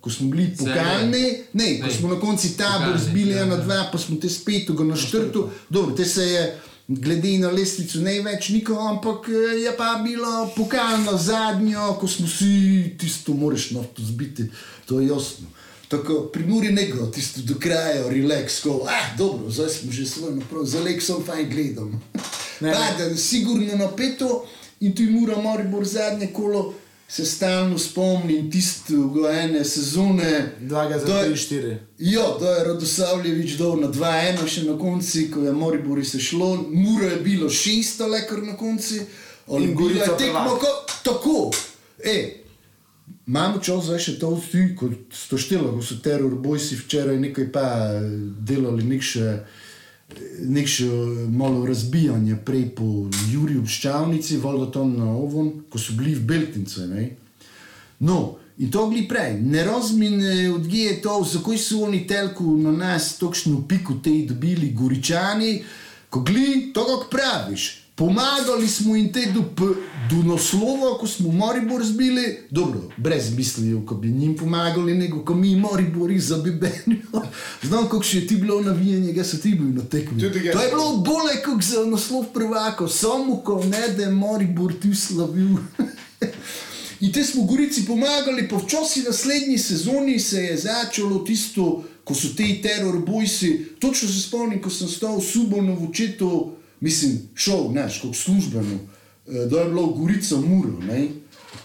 ko smo bili pokalni, ne, ko Ne. smo na koncu tabor zbili ja, ena, ja. dva, pa smo te spet ga na štrtu. Dobro, te se je glede na lestvico največ niko, ampak eh, je pa bilo pokalno zadnjo, ko smo si tisto moraš nafto zbiti, to je jasno. Tako pri Muri ne gre, tisto do kraja, relax, ko, ah, dobro, zdaj smo že svoj naprav, za lek sem fajn gledam. Ne. Pada, sigurno napeto in tu je Mura Maribor zadnje kolo, se stalno spomnim tisto ene sezone. Dva ga za To je- 3-4. Ja, da je Radosavljevič dol na 2-1, še na koncu, ko je Moribor se šlo, Muro je bilo 600, le kar na. In Gorica je tekmo prvak. ko, tako. E, Imamo čas zdaj še to vsi, kot so štela, ko so teror bojsi včeraj nekaj pa delali nek še, nek še malo razbijanje prej po Juri v Ščavnici, valjda tam na Ovon, ko so bili v Beltince, ne. No, in to gli prej, ne razumem, odkje je to, zakaj so oni telku na nas točno piku te dobili goričani, ko gli, to kako praviš. Pomagali smo jim te do, do naslova, ko smo Moribor zbili, dobro, brez misli, ko bi njim pomagali, nego ko mi Moribori za Bibenijo. Znam, kako še je ti bilo navijanje, ga so ti bili na tekmi. To je bilo bolje kot za naslov prvaka, samo ko ne da je Moribor tu slavil. In te smo Gorici pomagali, pa včasih naslednji sezoni se je začelo tisto, ko so ti teror bojsi. Točno se spomnim, ko sem stal v Subonu v očetu, mislim, šel, znaš, kot službeno, eh, da je bilo v Gorica Muro. Ne?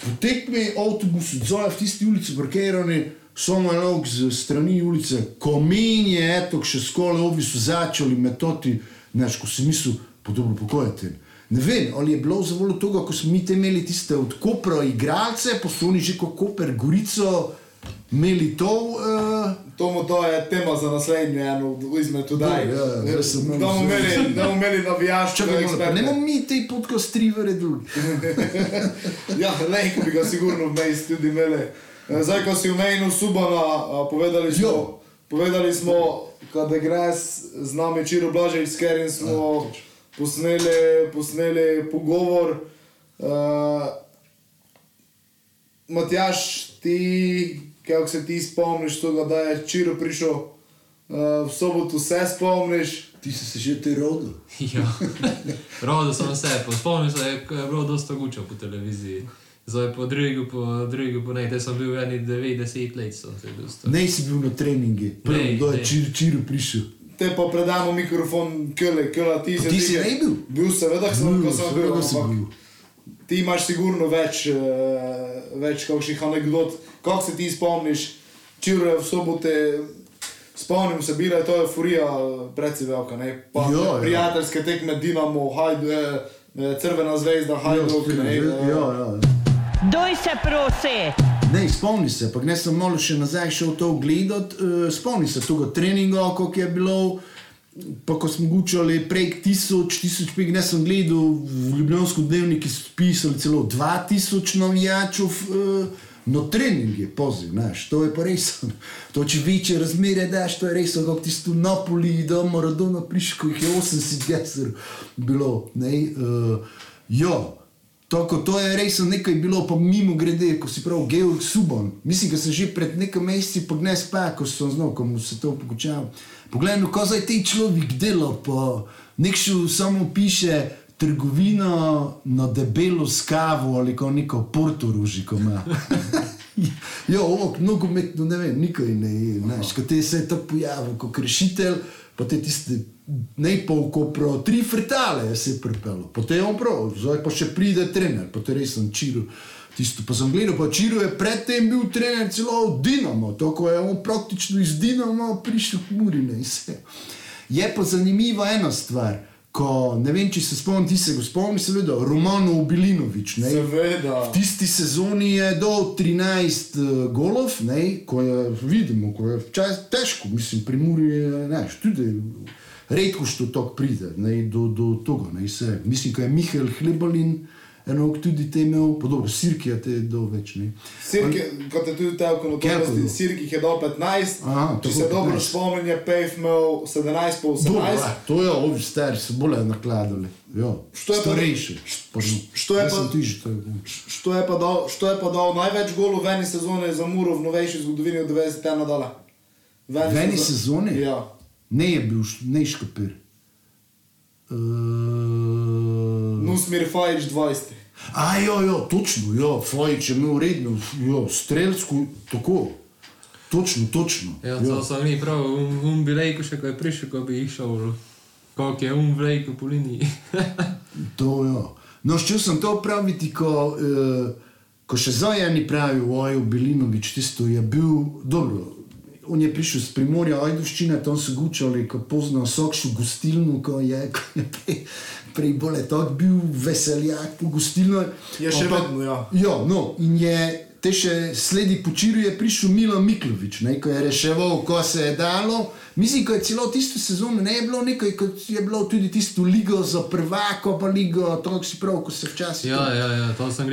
Po tekmi avtobus odzove v tisti ulici parkirani, samo enog z strani ulice, ko meni je, eto, še skole obi so začeli metoti, znaš, ko si mislil, podobno pokojate. Ne vem, ali je bilo zavoljo tega, ko smo mi te imeli tiste od Kopra igralce, pa so oni že kot Koper Gorico imeli to. Uh, Tomu to je tema za naslednjo eno izmed tudaj. Ja, Da bomo imeli, da bomo imeli eksperte. ne bomo mi te podcast trivere drugi. Ja, nekaj bi ga sigurno vmes tudi imeli. Zdaj, ko si omenil Subana, a, povedali smo, Jo. povedali smo, kada gre z nami Čiro Blažej, s katerim smo posneli, posneli pogovor. Uh, Matjaš, ti, kako se ti spomniš tega, da je Čiro prišel uh, v soboto, se spomniš? Ti si se že te rodil. Ja, rodil sem se, spomnim se, ko je bilo dosta gučo po televiziji. Zdaj po drugi, po drugi, po nekaj, sem bil eni 90 let, sem se dosta. Ne si bil na treningi, prvo, Ne, da je ne. čir, čiru prišel. Te pa predamo mikrofon, kele, kele, ti se Ti si ne bil? Bil seveda, sem, ko sem bil, seveda si ampak bil. Ti imaš sigurno več, uh, več kakšnih anegdot. Kako se ti spomniš, čiro je v sobote, spomnim se, bila je to euforija precej velika, ne? Pa Ja, ja. prijateljske tekme Dinamo, Hajdu, eh, eh, Crvena zvezda, Hajduk, ne? ja, eh, ja, ja. Doj se prosi. Ne, spomni se, pa ne sem malo še nazaj šel to gledati, uh, spomni se tega treninga, koliko je bilo. Pa ko smo gučali prek 1000, 1500, ne sem gledal v Ljubljansko dnevniku, so pisali celo 2000 navijačev uh, na treninge, poziv, znaš, to je pa res. To če večje razmere daš, to je res, kot tisto Napoli, da Maradona prišel, ko jih je 80 gesel bilo. Ne, uh, jo, Tako, to je res nekaj bilo, pa mimo grede, ko si prav Georg Subon. Mislim, da sem že pred nekaj meseci pognes pa, ko sem znal, ko mu se to pokučal. Poglej, no, ko zdaj ti človek dela, pa nekšel samo piše trgovino na debelo s kavo ali ko neko portoroži, ko ima. Ja, ovo nogometno ne vem, nikoli ne je. Znaš, ko te se je to pojavil kot kršitelj, pa te tiste ne pol, ko prav tri frtale je se pripelo. Potem je on prav, zdaj pa še pride trener, potem res sem čiru. Tisto pa sem gledal, pa Čiro je predtem bil trener celo v Dinamo, tako je on praktično iz Dinama prišel k Murine in vse. Je pa zanimiva ena stvar, ko ne vem, če se spomnim, ti se ga spomniš, seveda, Romano Ubilinovič. Ne? Seveda. V tisti sezoni je dal 13 uh, golov, ne, ko je vidimo, ko je včasih težko, mislim, pri Muri je ne, tudi redko što to pride ne, do, do tega. Ne, se, mislim, ko je Mihael Hlebalin enok tudi te imel, podobno Sirki je te do več. Ne. Sirki, kot je tudi te je. Sirki je dal 15, Aha, če se dobro 15. spomnim, je Pejf imel 17 pa 18. Dobro, to je ovi stari, so bolje nakladali. Jo, Što je pa- starejši. Pardon. što je pa- tiži, je. Što je, pa dal, što je pa dal največ golov v eni sezoni za Muro v novejši zgodovini od 90 nadalje? V eni sezoni? Ja. Ne je bil, ne škapir. Uh, Nusmir Fajič 20. A, jo, jo, točno, jo, Fajič je imel redno, jo, strelsko, tako. Točno, točno. Ja, to sem ni prav, um, um bi rekel še, ko je prišel, ko bi jih šel. Kako je um rekel po liniji. To, ja. No, šel sem to praviti, ko, eh, ko še Zajani pravi, oj, Bilinovič, tisto je bil, dobro, on je prišel z primorja, Ajduščine, tam so gučali, ko pozno sokšu gostilno, ko je, ko je prej, tak bil veseljak po gostilno. Je še vedno, ja. Ja, no, in je te še sledi počiru je prišel Milo Miklovič, ne, ko je reševal, ko se je dalo. Mislim, ko je celo tisto sezono ne je bilo nekaj, kot je bilo tudi tisto ligo za prvako, pa ligo, to si prav, ko se včasih. Ja, ja, ja, to sem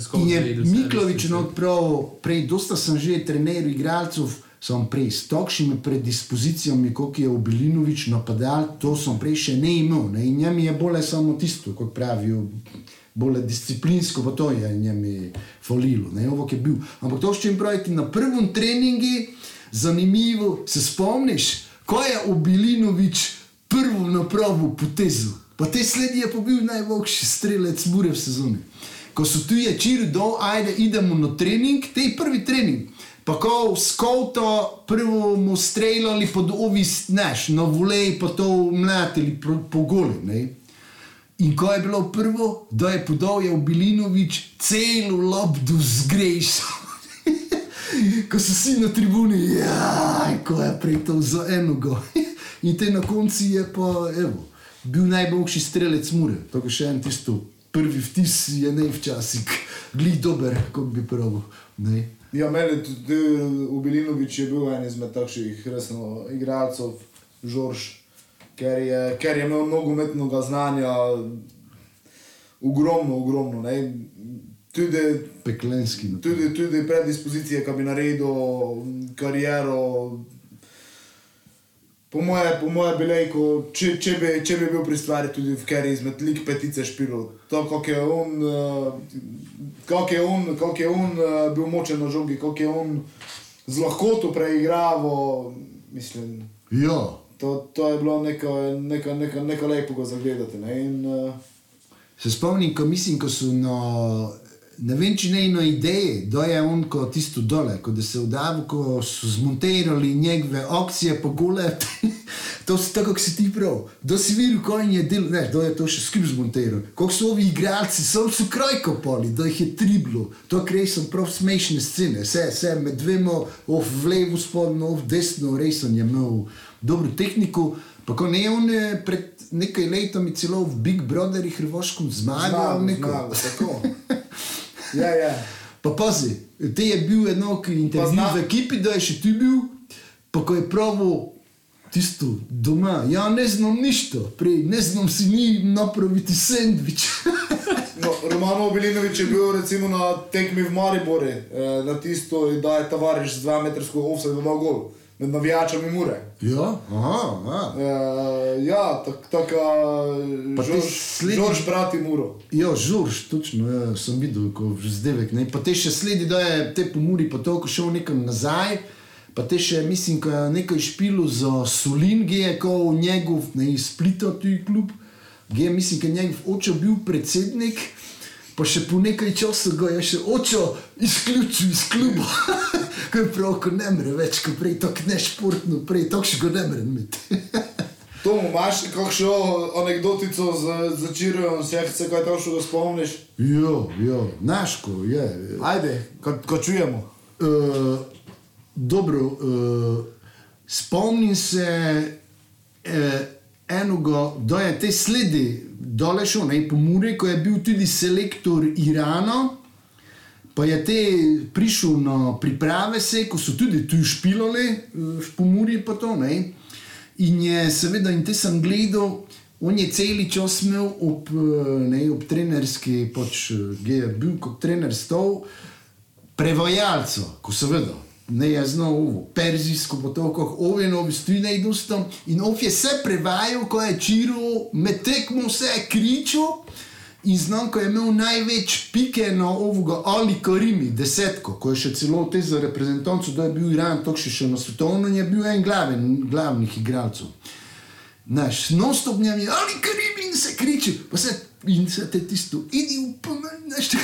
skozi. In je Miklovič no, prav, prej, dosta sem že trener igralcev, sem prej s takšnimi predispozicijami, kot je Obilinovič napadal, to sem prej še ne imel. Ne? In njemu je bolje samo tisto, kot pravijo, bolje disciplinsko, pa to je njemu falilo, ne, ovo je bil. Ampak to, s čim pravite, na prvem treningu, zanimivo, se spomniš, ko je Obilinovič prvo napravil potezo. Pa te sledi je pa bil najboljši strelec Mure v sezoni. Ko so tu je čir do, ajde, idemo na trening, te je prvi trening. Pa ko v skauto prvo mu streljali pod ovis, neš, na volej pa to mlatili po, goli, ne. In ko je bilo prvo, da je podal je Obilinovič celo lobdo zgrešil. ko so vsi na tribuni, ja, ko je prej to za enoga. In te na koncu je pa, evo, bil najboljši strelec Mure. Tako še en tisto prvi vtis je ne včasih, glih dober, kot bi pravil. Ja, meni tudi Ubilinovič je bil en izmed takšnih resno igralcev, Žorž, ker je, ker je imel nogometnega znanja ogromno, ogromno. Ne. Tudi, Peklenski. tudi, tudi predispozicije, ki bi naredil kariero. Po moje, po moje bi rekel, če, če, bi, če bi bil pri stvari tudi v kari izmed lik petice špilov. To, kako je on, uh, kako je on, kako je on uh, bil močen na žogi, kako je on z lahkoto preigraval, mislim, Ja, to, to je bilo neko, neko, neko, neko lepo gledati. Ne? In, uh, Se spomnim, ko mislim, ko so na, ne vem, če ne eno ideje, da je on kot tisto dole, ko da se vdavi, ko so zmontirali njegove akcije po gole. To si tako, kot si ti prav. Da si videl, ko je del, ne, da je to še skrib zmontiral. Kako so ovi igralci, so so kraj kopali, da jih je triblo. To krej so prav smešne scene, vse, vse med dvema, ov v levo spodno, ov desno, res on je imel dobro tehniko. Pa ko ne on je pred nekaj letami celo v Big Brotherih Hrvaškom zmagal, zmago, neko. zmago, tako. Ja, ja. Pa pazi, te je bil enok intervju zna- v ekipi, da je še ti bil, pa ko je pravo tisto doma, ja ne znam ništa, prej ne znam si ni napraviti sendvič. No, Romano Bilinovič je bil recimo na tekmi v Maribori, eh, na tisto, da je tovariš z 2 metrsko offset dal gol. Med navijačami Mure. Ja, aha, aha. Uh, ja, tako tak, Pa ti Žorž, sledi- Žorž brati Muro. Ja, žurš, točno, ja, sem videl, ko vzdevek. Ne? Pa te še sledi, da je te pomuri pa toliko šel nekam nazaj. Pa te še, mislim, ko je nekaj špilo za Solin, ki je kot njegov, ne iz Splita, tu klub, ki je, mislim, je njegov oče bil predsednik. Pa še po nekaj časa ga je še oče izključil iz kluba. Ko je prav, ko ne more več, ko prej tako nešportno, prej tako še ga ne more imeti. Tomu imaš kakšno anekdotico z, z Čirjem, sehce, kaj to še ga spomniš? ja, ja, naško je. Ajde, ko, ko čujemo. Uh, dobro, uh, spomnim se uh, enega, da je te sledi dole šel, ne po Muri, ko je bil tudi selektor Irana. Pa je te prišel na priprave, se, ko so tudi tu špilali, eh, v Pomorju pa to. Ne? In je seveda, in te sem gledal, on je cel čas imel ob, eh, ne, ob trenerski, pač, eh, ki je bil kot trener stol, prevajalca, ko seveda. Ne je znal ovo, perzijsko, pa to, kako oveno, stine in ustom. In ov je vse prevajal, ko je čiro, med tekmo vse je kričal. In znam, ko je imel največ pike na ovoga Ali Karimi, desetko, ko je še celo te za reprezentanco, da je bil Iran, to še, še na svetovno, je bil en glaven, glavnih igralcev. Naš non-stop njim je Ali Karimi in se kriči, pa se in se te tisto, idi v pomen, nešto.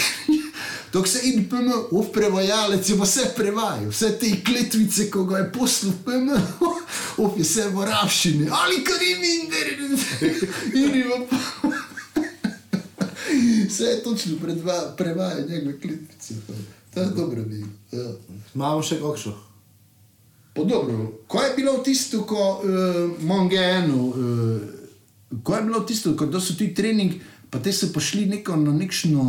Dok se idi PM, ov prevajalec je pa vse prevajal, vse te kletvice, ko ga je poslal PM, ov je vse v rabščini, Ali Karimi in idi v PM. Vse je točno predva, prevaja njegove klitvice. To je dobro bilo. Ja. Imamo še kakšno. Pa dobro, ko je bilo tisto, ko uh, Mongenu, uh, ko je bilo tisto, ko so ti trening, pa te so prišli neko na nekšno,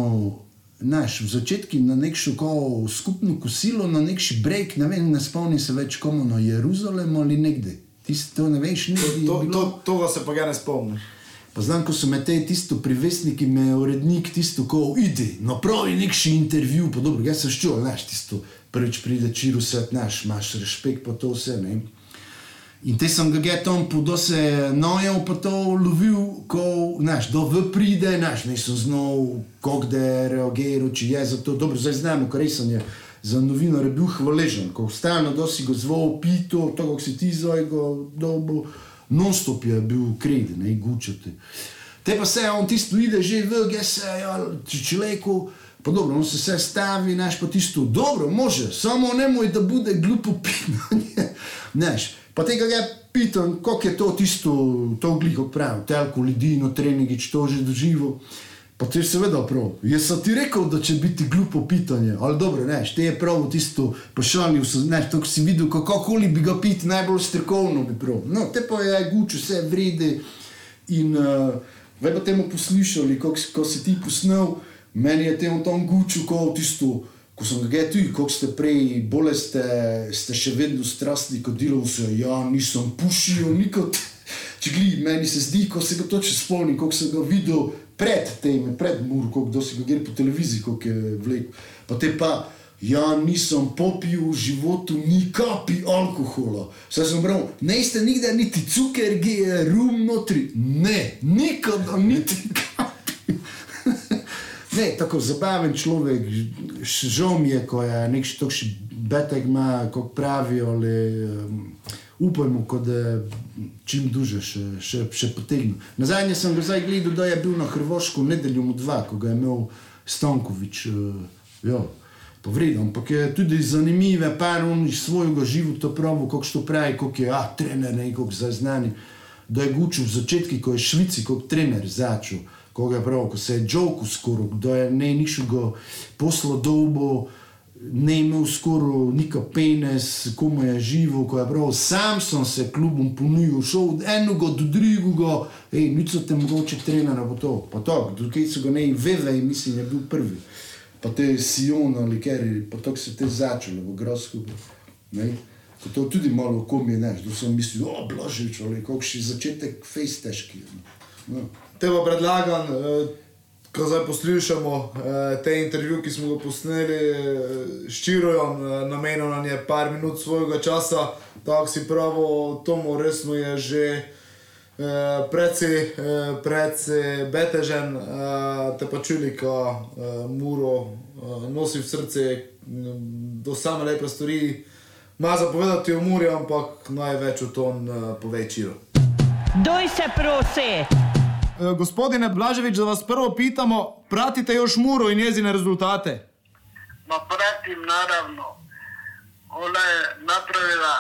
naš, v začetku na nekšno ko skupno kosilo, na nekši break, ne vem, ne spomnim se več komu, na Jeruzalemu ali nekde. Ti si to ne veš, To, nekje je to, bilo. toga se pa ga ne spomnim. Pa znam, ko so me te tisto privesniki, me je urednik tisto, ko ide, napravi nekši intervju, pa dobro, jaz sem ščul, znaš, tisto prvič pride čiru svet, znaš, imaš respekt pa to vse, ne. In te sem ga ge tam po do se nojel, pa to lovil, ko, znaš, do v pride, znaš, nisem znal, kako da je reagiral, če je za to, dobro, zdaj znamo, kar res je za novinarje bil hvaležen, ko stalno dosi ga zval, pito, to, kako si ti zdaj ga dobo, non-stop je bil kredi, ne, gučati. Te pa se on tisto ide že v, ge se, ja, če človeku, pa dobro, on se vse stavi, znaš, pa tisto, dobro, može, samo nemoj, da bude glupo pinanje, znaš. Pa tega ga pitam, kako je to tisto, to gliko pravi, telko ljudi na treningi, če to že doživel. Pa ti je seveda prav. Jaz sem ti rekel, da če biti glupo pitanje, ali dobro, ne, te je prav tisto, pošalil sem, ne, to si videl, kakokoli bi ga piti, najbolj strokovno bi prav. No, te pa je guč, vse vrede in uh, ve pa temu poslušali, ko, ko si ti posnel, meni je temu tam guču, ko tisto, ko sem ga tu, kako ste prej, bolje ste, ste še vedno strastni, kot delovce, ja, nisem pušil nikot. Če gledi, meni se zdi, ko se ga točno spomnim, kako sem ga videl pred tem, pred Murko, kdo si ga gre po televiziji, kako je vlekel. Pa te pa, ja, nisem popil v životu ni kapi alkohola. Saj sem bral, ne ste nikdar niti cuker, ki je rum notri. Ne, nikada niti kapi. Ne, tako zabaven človek, žal mi je, ko je nek takšen betek ima, kot pravijo, ali um, upajmo, da čim duže še, še, še potegne. Nazadnje sem ga zdaj gledal, da je bil na Hrvaško v nedeljo mu dva, ko ga je imel Stankovič. Uh, ja. Povredno, ampak je tudi zanimivo, par on iz svojega života pravi, kako to pravi, kako je, ah, trener, ne, kako zdaj znani. Da je gučil v začetku, ko je Švici kot trener začel, ko ga je prav, ko se je džoku skoro, da je ne nišega posla dolbo, ne imel skoro nika penes, komu je živo, ko je prav, sam sem se klubom ponujil, šel od enega do drugega, hej, nič so te mogoče trenera, bo to, pa to, dokaj so ga ne, veve, mislim, je bil prvi pa te Sion ali kjer, pa tako se te začelo v Grosku. Ne? Ko to tudi malo kom je, neš, da sem mislil, o, blažič, ali kako še začetek fejs težki. No. Te pa predlagam, eh, ko zdaj poslušamo eh, te intervjuje, ki smo ga posneli eh, s Čirojem, eh, namenil nam je par minut svojega časa, tako si pravo, Tomo resno je že eh, precej, eh, betežen, eh, te pa čuli, ko eh, Muro eh, nosi v srce mm, do same lepe stvari. Ma zapovedati o Muri, ampak največ o tom uh, pove Čiro. Doj se prosi! E, Gospodine Blažević, da vas prvo pitamo, pratite još Muro i njezine rezultate? Ma pratim naravno. Ona je napravila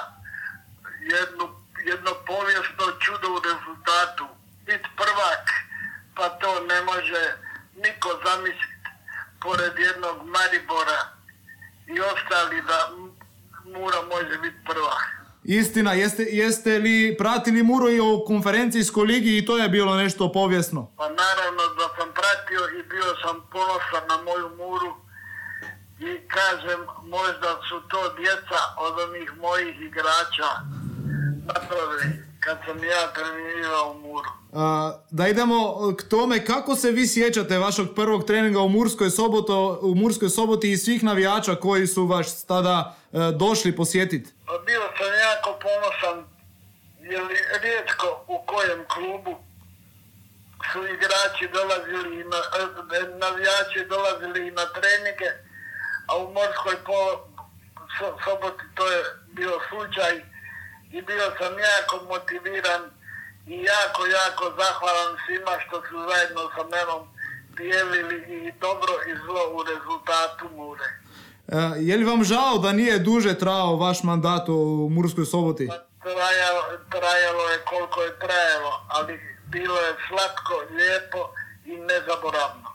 jednu, jedno povijesno čudo u rezultatu. Bit prvak, pa to ne može niko zamisliti. Pored jednog Maribora i ostali da Mura može biti prvak. Istina, jeste, jeste li pratili Muro i o konferencijskoj ligi i to je bilo nešto povijesno? Pa naravno da sam pratio i bio sam ponosan na moju Muru. I kažem, možda su to djeca od onih mojih igrača napravili kad sam ja trenirao u Muru. A, da idemo k tome kako se vi sjećate vašeg prvog treninga u Murskoj, soboto, u Murskoj soboti i svih navijača koji su vas tada e, došli posjetiti? Pa bio sam jako ponosan jer rijetko u kojem klubu su igrači dolazili i na, e, navijači dolazili i na treninge, a u Morskoj po, so, soboti to je bio slučaj i bio sam jako motiviran i jako, jako zahvalan svima što su zajedno sa menom dijelili i dobro i zlo u rezultatu Mure. E, je li vam žao da nije duže trajao vaš mandat u Murskoj soboti? Trajalo, trajalo je koliko je trajalo, ali bilo je slatko, lijepo i nezaboravno.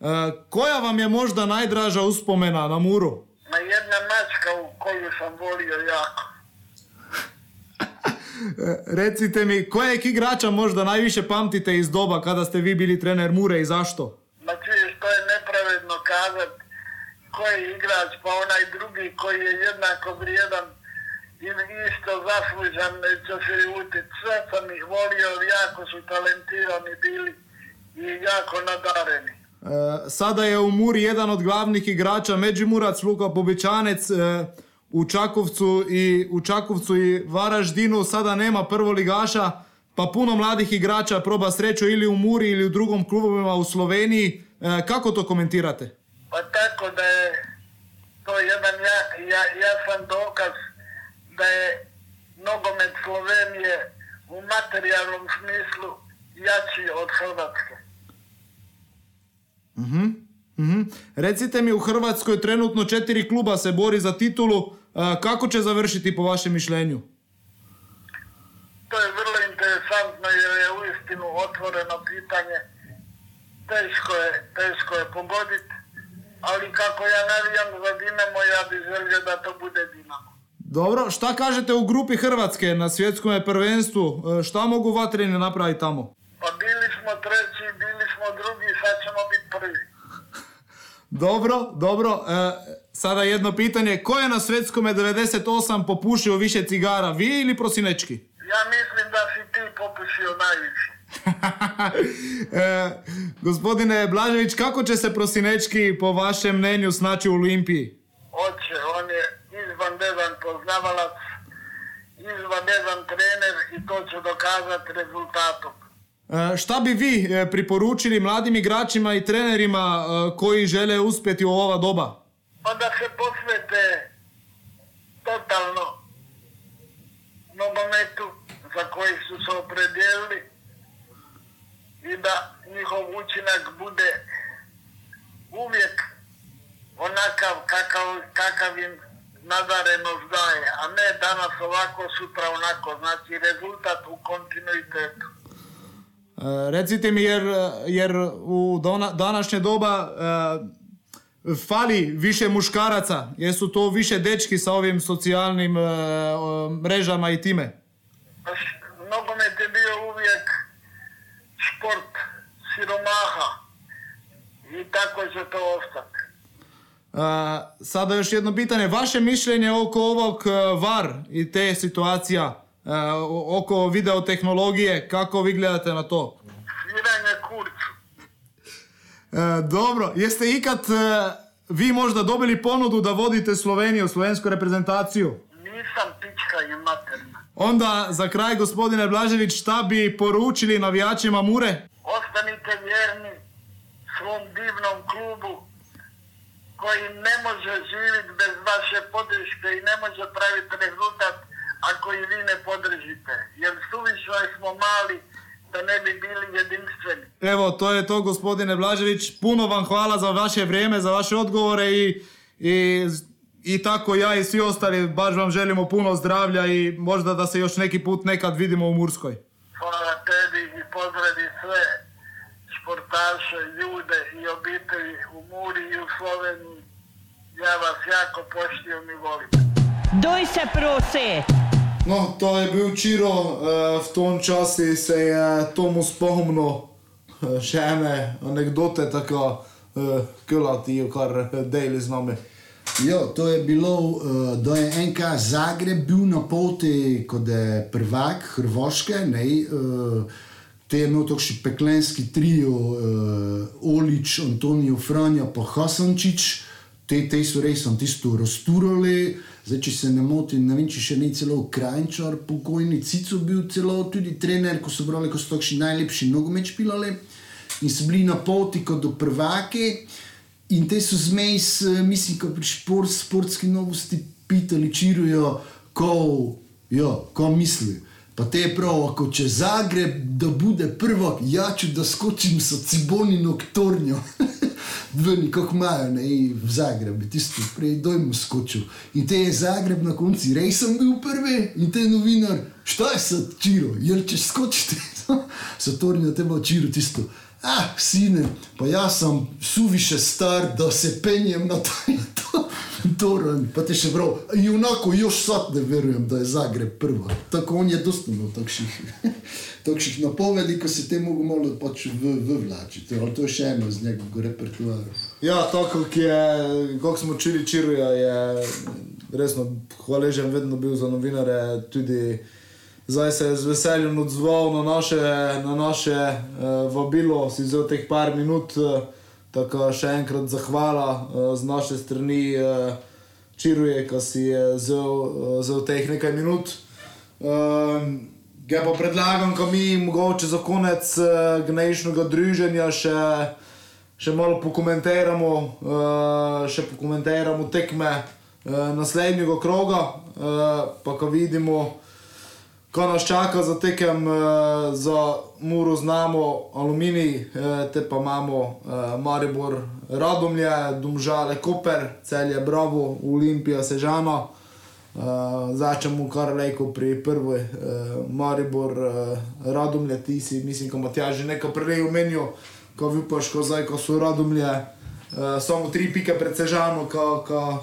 E, koja vam je možda najdraža uspomena na Muru? Na jedna mačka u koju sam volio jako. E, Recite mi, kojeg igrača možda najviše pamtite iz doba kada ste vi bili trener Mure i zašto? Ma čuješ, to je nepravedno kazat koji igrač, pa onaj drugi koji je jednako vrijedan i isto zaslužan će se ljutit. Sve sam ih volio, jako su talentirani bili i jako nadareni. E, sada je u Muri jedan od glavnih igrača Međimurac, Luka Bobičanec, e, u Čakovcu i u Čakovcu i Varaždinu sada nema prvoligaša, pa puno mladih igrača proba sreću ili u Muri ili u drugom klubovima u Sloveniji. E, kako to komentirate? Pa tako da je to jedan jak, ja, jasan dokaz da je nogomet Slovenije u materijalnom smislu jači od Hrvatske. Mhm, mhm. Recite mi, u Hrvatskoj trenutno četiri kluba se bori za titulu. Kako će završiti po vašem mišljenju? To je vrlo interesantno jer je uistinu otvoreno pitanje. Teško je, teško je pogoditi, ali kako ja navijam za Dinamo, ja bih želio da to bude Dinamo. Dobro, šta kažete u grupi Hrvatske na svjetskom prvenstvu? E, šta mogu vatreni napraviti tamo? Pa bili smo treći, bili smo drugi, sad ćemo biti prvi. Dobro, dobro. E, sada jedno pitanje. Ko je na svjetskome 98 popušio više cigara, vi ili prosinečki? Ja mislim da si ti popušio najviše. e, gospodine Blažević, kako će se prosinečki po vašem mnenju snaći u Olimpiji? Oće, on je izvanredan poznavalac, izvanredan trener i to će dokazati rezultatom. E, šta bi vi e, priporučili mladim igračima i trenerima e, koji žele uspjeti u ova doba? Pa da se posvete totalno nogometu za koji su se opredijelili i da njihov učinak bude uvijek onakav kakav, kakav im nadarenost daje, a ne danas ovako, sutra onako. Znači rezultat u kontinuitetu. E, recite mi jer, jer u dona- današnje doba e, fali više muškaraca, jesu to više dečki sa ovim socijalnim e, mrežama i time? Pa Nogomet je bio uvijek šport siromaha i tako će to ostati. E, sada još jedno pitanje, vaše mišljenje oko ovog e, VAR i te situacija, oko videotehnologije, kako vi gledate na to? Sviranje dobro, jeste ikad uh, vi možda dobili ponudu da vodite Slovenijo, slovensku reprezentaciju? Nisam pička i materna. Onda za kraj, gospodine Blažević, šta bi poručili navijačima Mure? Ostanite vjerni svom divnom klubu koji ne može živjeti bez vaše podrške i ne može praviti rezultat ako i vi ne podržite. Jer suvišno smo mali da ne bi bili jedinstveni. Evo, to je to, gospodine Blažević. Puno vam hvala za vaše vrijeme, za vaše odgovore i, i, i tako ja i svi ostali. Baš vam želimo puno zdravlja i možda da se još neki put nekad vidimo u Murskoj. Hvala tebi i pozdravi sve športaše, ljude i obitelji u Muri i u Sloveniji. Ja vas jako poštijem i volim. Doj se prosi! No, to je bil Čiro, uh, v tom času se je tomu spomnil uh, še ene anekdote, tako uh, kulati, kar deli z nami. Jo, to je bilo, uh, da je NK Zagreb bil na poti kot je prvak Hrvaške, ne, uh, te je imel tako še peklenski trio, uh, Olič, Antonijo Franjo, pa Hasančič, te, te so res tam tisto rasturali, zdaj če se ne motim, ne vem, če še ni celo Krajčar, pokojni Cico bil celo tudi trener, ko so brali, ko so takšni najlepši nogomet špilali in so bili na poti kot do prvake. In te so zmej, mislim, ko pri šport, sportski novosti pitali, čirujo, ko, jo, ko misli. Pa te je prav, ako če Zagreb, da bude prvo, ja, če da skočim so ciboni noktornjo. Dveni, kako imajo, v Zagrebu, tisto prej dojmo skočil. In te je Zagreb na konci, rej sem bil prvi in te novinar, šta je sa čiro, jer če skočite, so tornjo teba čiro tisto. Ah, sine, pa jaz sem suviše star, da se penjem na to in to. Toren, pa te še prav, in onako još sad ne verujem, da je Zagreb prva. Tako on je imel takšnih, takšnih napovedi, ko se te mogo malo pač v, v vlačiti, ali to je še eno iz njegovega repertoara. Ja, tako kot je, kako smo učili Čiruja, je resno hvaležen vedno bil za novinare, tudi zdaj se je z veseljem odzval na naše, na naše uh, vabilo, si vzel teh par minut. Uh, Tako še enkrat zahvala uh, z naše strani uh, Čiruje, ki si je vzel, uh, vzel teh nekaj minut. Uh, Ga pa predlagam, ko mi mogoče za konec uh, gnejšnjega druženja še, še malo pokomentiramo, uh, še pokomentiramo tekme uh, naslednjega kroga, uh, pa ko vidimo, ko nas čaka za tekem uh, za Muro, znamo Aluminij, uh, te pa imamo uh, Maribor, Radomlje, Domžale, Koper, Celje, Bravo, Olimpija, Sežana. Uh, Začnemo kar lejko pri prvi, uh, Maribor, uh, Radomlje, ti si, mislim, ko Matjaž že nekaj prej omenil, ko vipaš, ko zdaj, ko so Radomlje, uh, samo tri pike pred Sežano, ko, ko,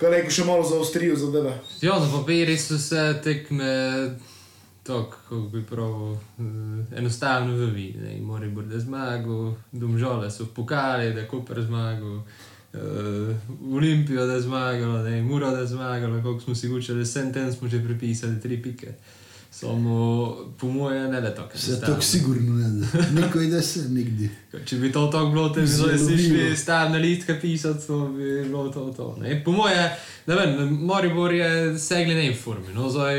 ko lejko še malo zaostrijo zadeve. Ja, na papirju so se tekme tako, kako bi prav uh, enostavno vidi. Mori bo da zmagal, domžale so pokali, da je Koper zmagal. Uh, Olimpijo da je zmagala, da je Mura da je zmagala, kako smo si vse ten smo že pripisali, tri pike. Samo, po mojem, ne da tako. Se tako sigurno ne da, nikoli da se nikdi. Če bi to tako bilo, te bi zdaj si šli stavne listke pisati, to bi bilo to. to ne? Po mojem, ne vem, Moribor je segli ne v formi. No, zdaj,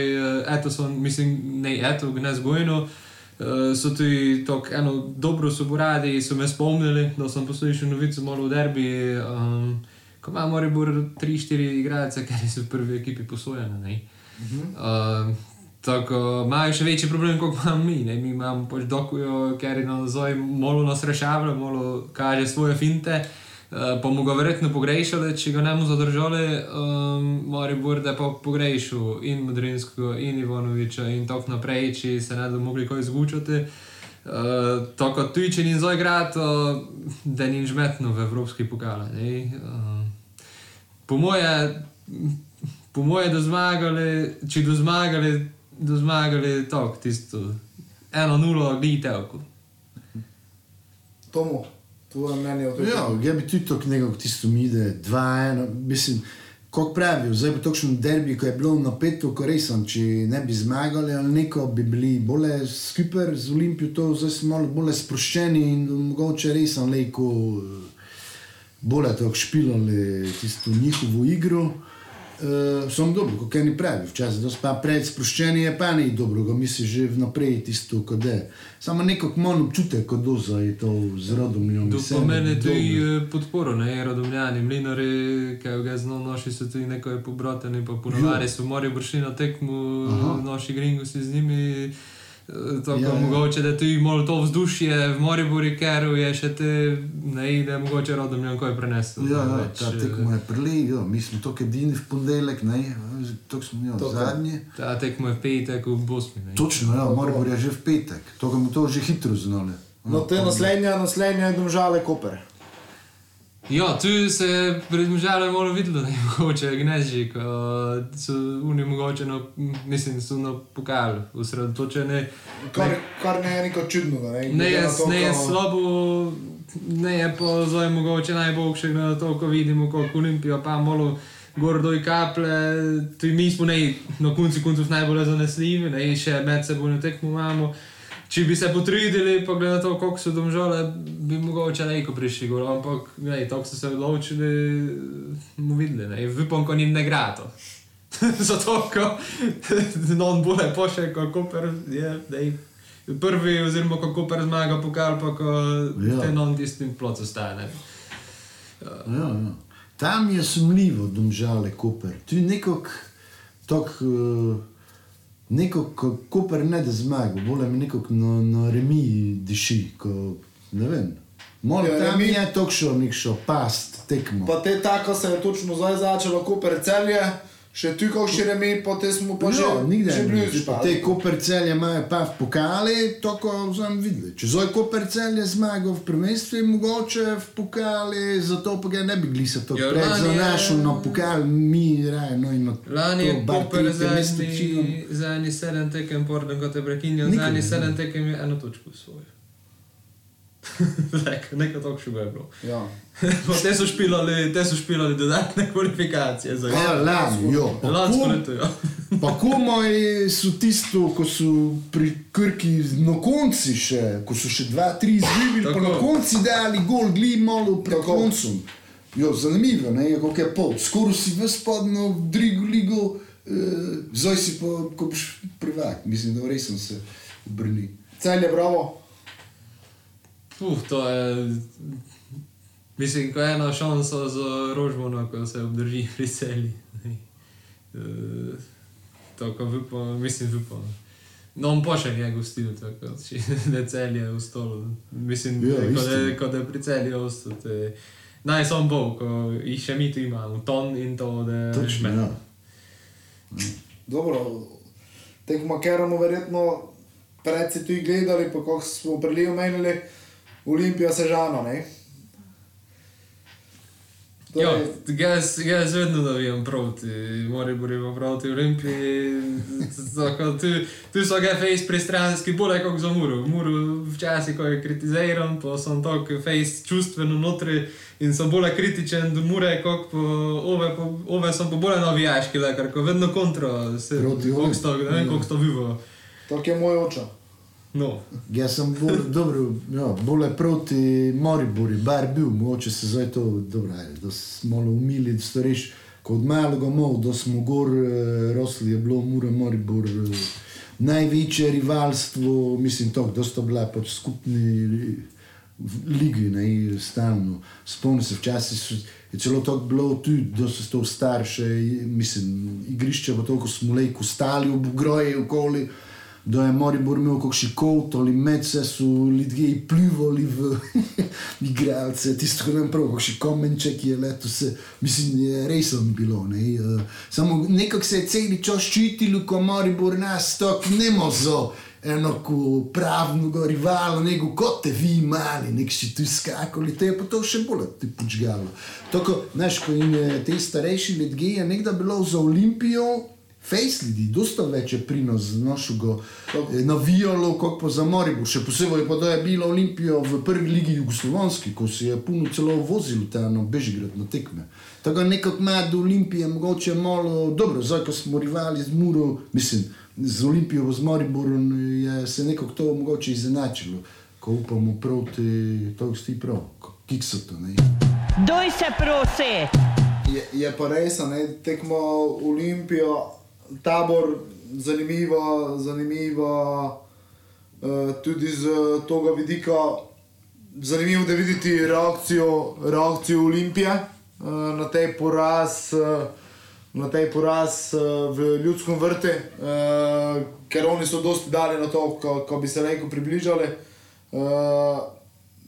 eto so, mislim, ne, eto, ne zgojno. Uh, so tudi tako eno dobro so poradi, so me spomnili, da sem poslušal novico malo v derbi. Um, ko ima Moribor 3-4 igralce, ki so v prvi ekipi posojeni. Uh, tako imajo še večji problem, kot imamo mi. Ne? Mi imamo pač dokujo, ker je na zoj malo nas rešavalo, malo kaže svoje finte. Uh, pa mu ga verjetno pogrešali, če ga ne bomo zadržali, um, mora biti, da pa pogrešal in Modrinsko, in Ivanoviča, in tako naprej, če se ne bomo mogli kaj izgučati. Uh, tako tudi, če ni zdaj igrati, uh, da ni žmetno v evropski pokale. Uh, po moje, po moje, da zmagali, če do zmagali, do zmagali tako, tisto eno nulo, glitevko. Tomu. To je meni od tega. Ja, ja bi tudi tako nekako tisto mide, dva, ena, mislim, Kot pravijo, zdaj pa točno derbi, ko je bilo napeto, ko res sem, če ne bi zmagali ali neko, bi bili bolj skupaj z Olimpijo, to zdaj smo malo bolj sproščeni in mogoče res sem lejko bolj tako špilali tisto njihovo igro. Uh, Som dobro, kot eni pravi, včasih da pa pred sproščeni je pa ni dobro, ga misli že vnaprej tisto, kot je. Samo neko manj občutek, kot doza je to z rodom. Tu pomeni tudi eh, podporo, ne, rodomljani, mlinari, ki ga znamo noši, so tudi neko je pobrateni, pa ponovadi so morali bršiti na tekmu, noši gringo si z njimi. Eh, Tako Ja, ja, mogoče, da tudi malo to vzdušje v Moriburi, ker je še te, ne, da je mogoče rodomljan kaj prenesel. Ja, ja, več, ta eh, tekmo je prili, ja, mi smo to edini v ponedeljek, ne, to smo jo, zadnji. Ta tekmo je petek v Bosni. ne. Točno, ja, Maribor je že v petek, to ga bomo to že hitro znali. No, to je naslednja, naslednja je domžale Koper. Ja, tu se je pred možalom malo videlo, da je mogoče so oni mogoče, no, mislim, so na pokal usredotočeni. Kar, kar ne je neko čudno. Ne, Ne Glede je, to, ne je slabo, ne je pa zdaj mogoče najboljše na to, ko vidimo, kako Olimpijo pa malo gor doj kaple. Tudi mi smo ne, na koncu koncev najbolj zanesljivi, ne še med seboj tekmo imamo. Če bi se potrudili, pa glede na to, koliko so domžale, bi mogoče neko prišli gor, ampak ne, tako so se odločili, bomo videli, ne, vipom, ko njim ne gre to. Zato, ko non bolje pošle, kot Koper je, dej, prvi, oziroma ko Koper zmaga pokal, pa ko Ja. te non tistim plot ostane. Ja, ja. Tam je sumljivo, domžale, Koper. Tu je nekako, tako, uh, nekako, ko Koper ne da zmaga, bolj mi nekako na, na remi diši, ko, ne vem. Malo Ja, tam remi- je to šel, nek šel past, tekmo. Pa te tako se je točno zdaj začelo, Koper celje, še tu kako še remi, potem smo pa že, Ja, nikdar že ne vidiš, pa Te kopercelje imajo pa v pokali, tako sem videl. Če zdaj kopercelje zmaga v prvenstvu, je mogoče v pokali, zato pa ga ne bi glisa to Ja, pred lani je- zanašal na pokal, mi raje, no in na Lani je to Koper činom. za eni sedem tekem, porden, ko te prekinja, Nikoli za eni sedem tekem je eno točko svojo. Nekaj tako še je bilo. Ja. Te so špilali, te so špilali dodatne kvalifikacije za Ja, lani, jo. Pa Lansko leto, ja. Pa komaj so tisto, ko so pri Krki na konci še, ko so še dva, tri izgubili, pa na konci dali gol, gli malo pred koncem. Jo, zanimivo, ne, je, kako je pol. Skoraj si ves padno v drugo ligo, eh, zdaj si pa, ko boš prvak, mislim, da res sem se obrnil. Celje, bravo. Puh, to je. Mislim, ko je ena šansa za Rožmona, ko se obdrži pri celi. Uh, tako upam, mislim, upam. No, on pa še nije gostil, tako če ne celje v stolu. Mislim, Ja, ja, ko, da, istina. ko da pri celi ostati. Naj sem bol, ko jih še mi tu imamo, ton in to, da Točno, ja. Dobro, tekmo Keramo verjetno pred si tu gledali, pa kako smo prili omenili, Olimpija Sežana, ne? Ja, Torej, jaz, jaz vedno navijam proti, mora biti proti Olimpiji. Tu, tu so ga face pristranski, bolj kot za Muro. Muro včasih, ko je kritiziran, pa sem tako face čustveno notri in sem bolj kritičen do Mure, kot pa ove, pa, ove sem pa bolj navijaški, ker ko vedno kontra, se Proti sto, ne vem, Ja. koliko sto vivo. tako je moj oče. No, Jaz sem bolj, dobro, ja, bolj proti Moribori, bar bil, mogoče se zdaj to, dobro, ajde, da smo malo umili, da ste reš, kot malega mol, da smo gor eh, rosli, je bilo Mura Moribor eh, največje rivalstvo, mislim, to, da sta bila pač skupni ligi, ne, stalno. Spomnim se, včasih so, je celo tako bilo tudi, da so to starše, mislim, igrišče pa toliko smo lejko stali v groji okoli, da je Moribor imel kakšen kot ali med se so ljudje pljuvali v igralce, tisto, ko nam prav, kakšen komenček je leto se, mislim, je resno bilo, ne. eh, Samo nekako se je celi čas ščitilo, ko Moribor nas tako ne mozo enako pravnega rivala, nego kot te vi mali, nek si tu skakali, te je pa to še bolj ti počgalo. Tako, znaš, ko in eh, te starejši ljudje je nekdaj bilo za Olimpijo Ljudi, dosta več je prinos našega eh, navijalo, kot pa za Maribor. Še posebej pa da je bila Olimpija v prvi ligi Jugoslovanski, ko se je puno celo vozil ta na Bežigrad na tekme. Tako nekako ima do Olimpije mogoče malo dobro, zdaj ko smo rivali z Muro, mislim, z Olimpijo z Mariborom je se nekako to mogoče izenačilo, ko upamo proti, to sti prav, kiksoto, ne. Doj se prosi! Je, je pa res, a ne tekmo Olimpijo, tabor, zanimivo, zanimivo uh, tudi z tega vidika. Zanimivo je videti reakcijo, reakcijo Olimpije uh, na tej poraz. Uh, Na tej poraz v ljudskem vrtu, uh, ker oni so dosti dali na to, ko, ko bi se lahko približali. Uh,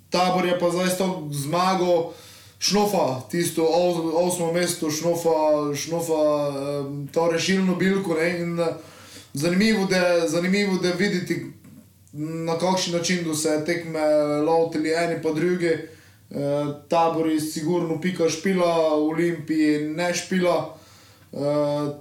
tabor je pa zdaj s to zmago, šnofa, tisto os, osmo mesto, šnofa, šnofa um, to rešilno bilko. Ne, in, uh, zanimivo, da, zanimivo da videti, na kakšen način so se tekme lotili eni pa drugi. Uh, tabor je sigurno pika špila, Olimpiji ne špila. Uh,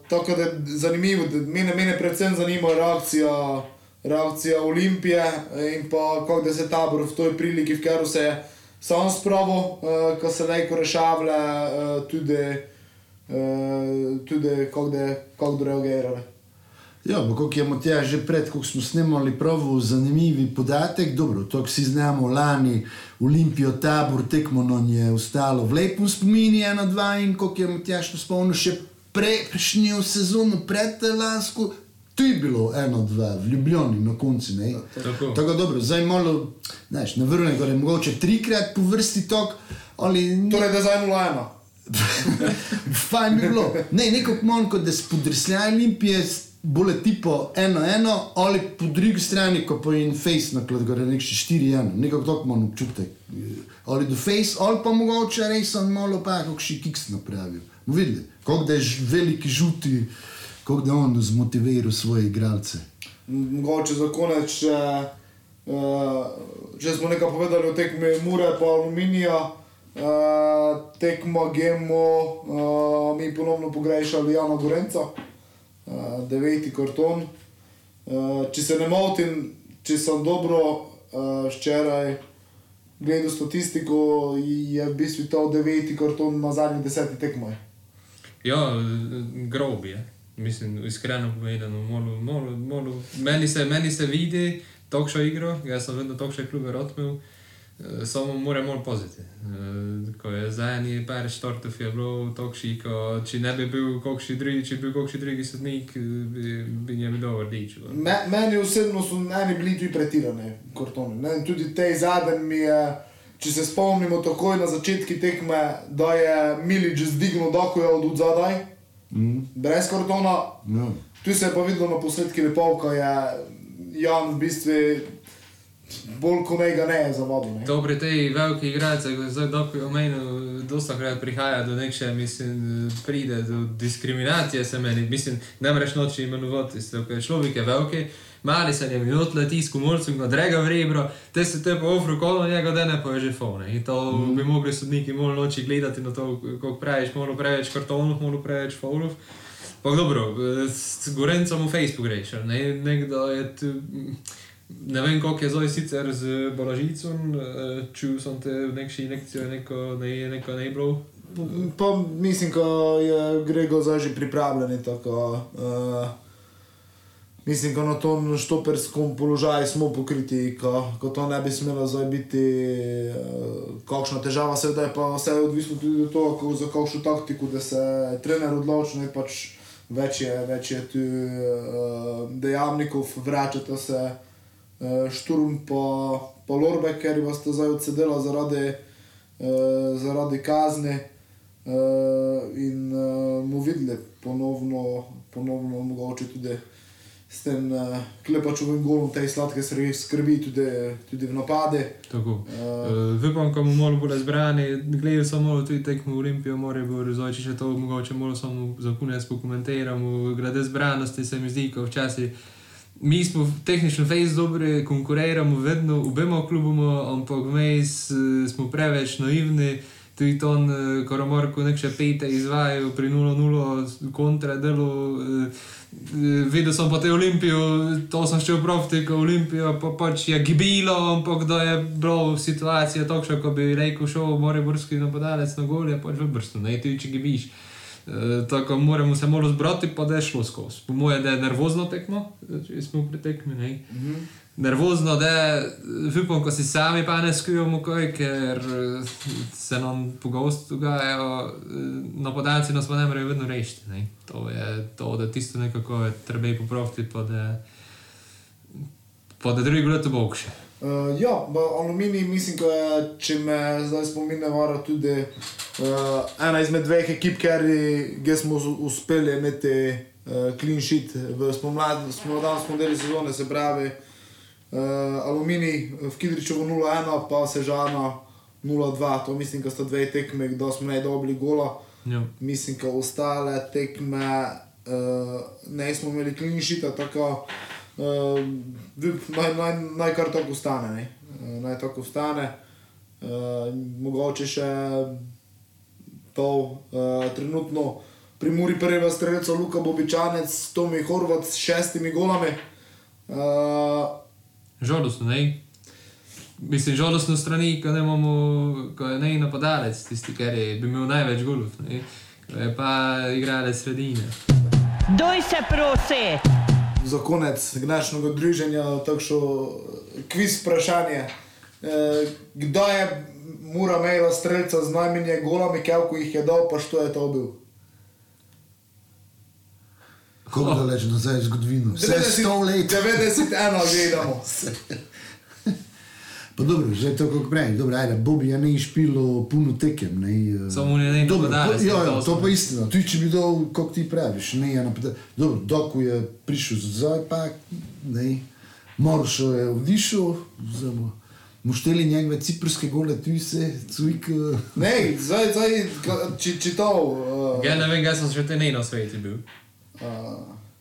tako da je zanimivo, da mene, mene predvsem zanima reakcija, reakcija Olimpije in pa kako da se tabor v toj priliki, v kateri se je sam spravo, uh, ko se lahko rešavlja, uh, tudi, uh, tudi kako reagirale. Ja, kot je Matija že pred, ko smo snemali prav zanimivi podatek, dobro, to si znamo lani, Olimpijo, tabor, tekmo nam je ostalo v lepem spomini, ena, dva in kot je Matija še spomnil, še prejšnjo sezono, pred lansko, tu je bilo eno, dva, v Ljubljani na koncu. ne. Tako. Tako dobro, zdaj malo, znaš, na vrhu je mogoče trikrat po vrsti tok, ali Torej, da zdaj 0-1. Fajn bi bilo. Ne, neko manj kot da spodrsljaj Olimpije, bolj tipo eno, eno, ali po drugi strani, ko pa in face naklad, gore nek še štiri eno, nekako tako manj občutek. Ali do face, ali pa mogoče res on malo pa, kako še kiks napravil. Videli, kako da je veliki žuti, kako da je on zmotiviral svoje igralce. Mogoče za konec, če, uh, če smo nekaj povedali o tekmi Mure pa Aluminija, uh, tekmo Gemo, uh, mi ponovno pogrešali Jana Gorenca, uh, deveti karton. Uh, če se ne motim, če sem dobro uh, včeraj gledal statistiko, je v bistvu to deveti karton na zadnji deseti tekmoj. Ja, grob je. Mislim, iskreno povedano, malo, malo, malo. Meni, se, meni se vidi takšno igro, jaz sem vedno takšne klube imel, eh, samo mora malo paziti. Eh, Ko je za eni par štortov je bilo takšni, ko če ne bi bil kakšni drugi, če bi bil kakšni drugi sodnik, eh, bi, bi nje bilo rdeč. Me, meni osebno so eni bili tudi pretirani kartoni. Ne? Tudi te zadnji mi je, če se spomnimo takoj na začetku tekme, da je Milič zdignil doko od zadaj, Mm. brez kartona. Ja. Tu se je pa videlo na posnetki lepo, ko je Jan v bistvu bolj kot nekaj ne je za vodo. Ne? To pri tej veliki igralci, ko zdaj dobro omenil, dosta krat prihaja do neke, mislim, pride do diskriminacije se meni, mislim, ne moreš noči imenovati, ker človek je veliki, mali se je minut leti s kumulcem, na drega vrebro, te se te pa ofru kolo njega, da ne pa je že fone. In to mm. bi mogli sodniki malo noči gledati na to, kako praviš, malo preveč kartonov, malo preveč faulov. Pa dobro, s Gorencem v Facebooku greš, ne, nekdo je tu. Ne vem, koliko je zdaj sicer z Balažicom, eh, čutil sem te v neki lekciji, neko ne, neko ne bilo. Pa mislim, da je Grego zdaj že pripravljen. Tako, uh, mislim, da na tom štoperskem položaju smo pokriti, ko, ko to ne bi smelo zdaj biti uh, kakšna težava. Seveda je pa vse odvisno tudi od toho, kako, za kakšno taktiko, da se trener odloči. ne, Pač več je, več je tu uh, dejavnikov, vračate se šturm pa, pa Lorbe, ker je vas zdaj odsedela zaradi, uh, zaradi kazni. Uh, in uh, bomo videli ponovno, ponovno mogoče tudi s tem uh, klepačovim golom, te sladke skrbi, tudi, tudi v napade. Tako. Uh, Vipam, ko bomo malo bolj zbrani, gledal sem malo tudi tekmo Olimpijo, more bo razvoj, če to mogoče malo samo za konec pokomentiramo. Glede zbranosti se mi zdi, ko včasih. Mi smo tehnično fejs dobri, konkuriramo vedno, obema kluboma, ampak vmes eh, smo preveč naivni. tudi ton uh, Koromorku nek še pete izvajajo pri 0-0 kontra delu. Uh, Videl sem po tej olimpiji, to sem šel proti Olimpijo, pa pač je gibilo, ampak da je bilo situacija takšna, ko bi rekel, šel v Moreburski napadalec na golje, pač v brstu, ne ti če gibiš. Tako moramo se malo zbrati, pa da je šlo skozi. Po mojem, da je nervozno tekmo, če smo pri tekmi. Mm -hmm. Nervozno, da je, upam, ko si sami pa ne skujemo kaj, ker eh, se nam pogosto dogajajo, eh, napadalci nas pa ne morejo vedno rešiti. Ne? To je to, da tisto nekako je treba popraviti, pa da, pa da drugi gledajo boljše. Uh, ja, v Aluminiji mislim, da je, če me zdaj spomine, vara tudi uh, ena izmed dveh ekip, ker smo uspeli imeti uh, clean sheet v spomladanskem spomlad, delu sezone, se pravi uh, Aluminij v Kidričevu 0-1, pa Sežana 0-2. To mislim, da sta dve tekme, da smo ne dobili gola. Ja. Mislim, da ostale tekme uh, ne smo imeli clean sheet, tako uh, naj, naj, naj kar tako ostane. Uh, naj tako ostane. Uh, mogoče še to uh, trenutno pri Muri prva strelca Luka Bobičanec, Tomi Horvat s šestimi golami. Uh, Žalostno, ne? Mislim, žalostno strani, ko ne imamo, ko je ne napadalec, tisti, ki bi imel največ golov, ne? Ko je pa igralec sredine. Doj se prosi! Za konec današnjega druženja takšno kviz vprašanje. E, kdo je mora imela streljca z najmanj golami, koliko jih je dal, pa što je to bil? Kako da leče nazaj v zgodovino? Vse je sto let. 91 gledamo. Pa dobro, že to kako prej, dobro, ajde, Bobi je ne išpilo puno tekem, ne. eh, Samo ne, ne, Dobro, napadalec, to, ja, ja, to to pa istina. Tudi če bi dal, kako ti praviš, ne, ja, napada. Dobro, doku je prišel zdaj pa, ne, Moršo je odišel, zelo. Mu šteli njegove ciprske gole, tu se, cujk. eh, Ne, zdaj, zdaj či, čital. Uh, Ja, ne vem, kaj sem še te ne na svetu bil.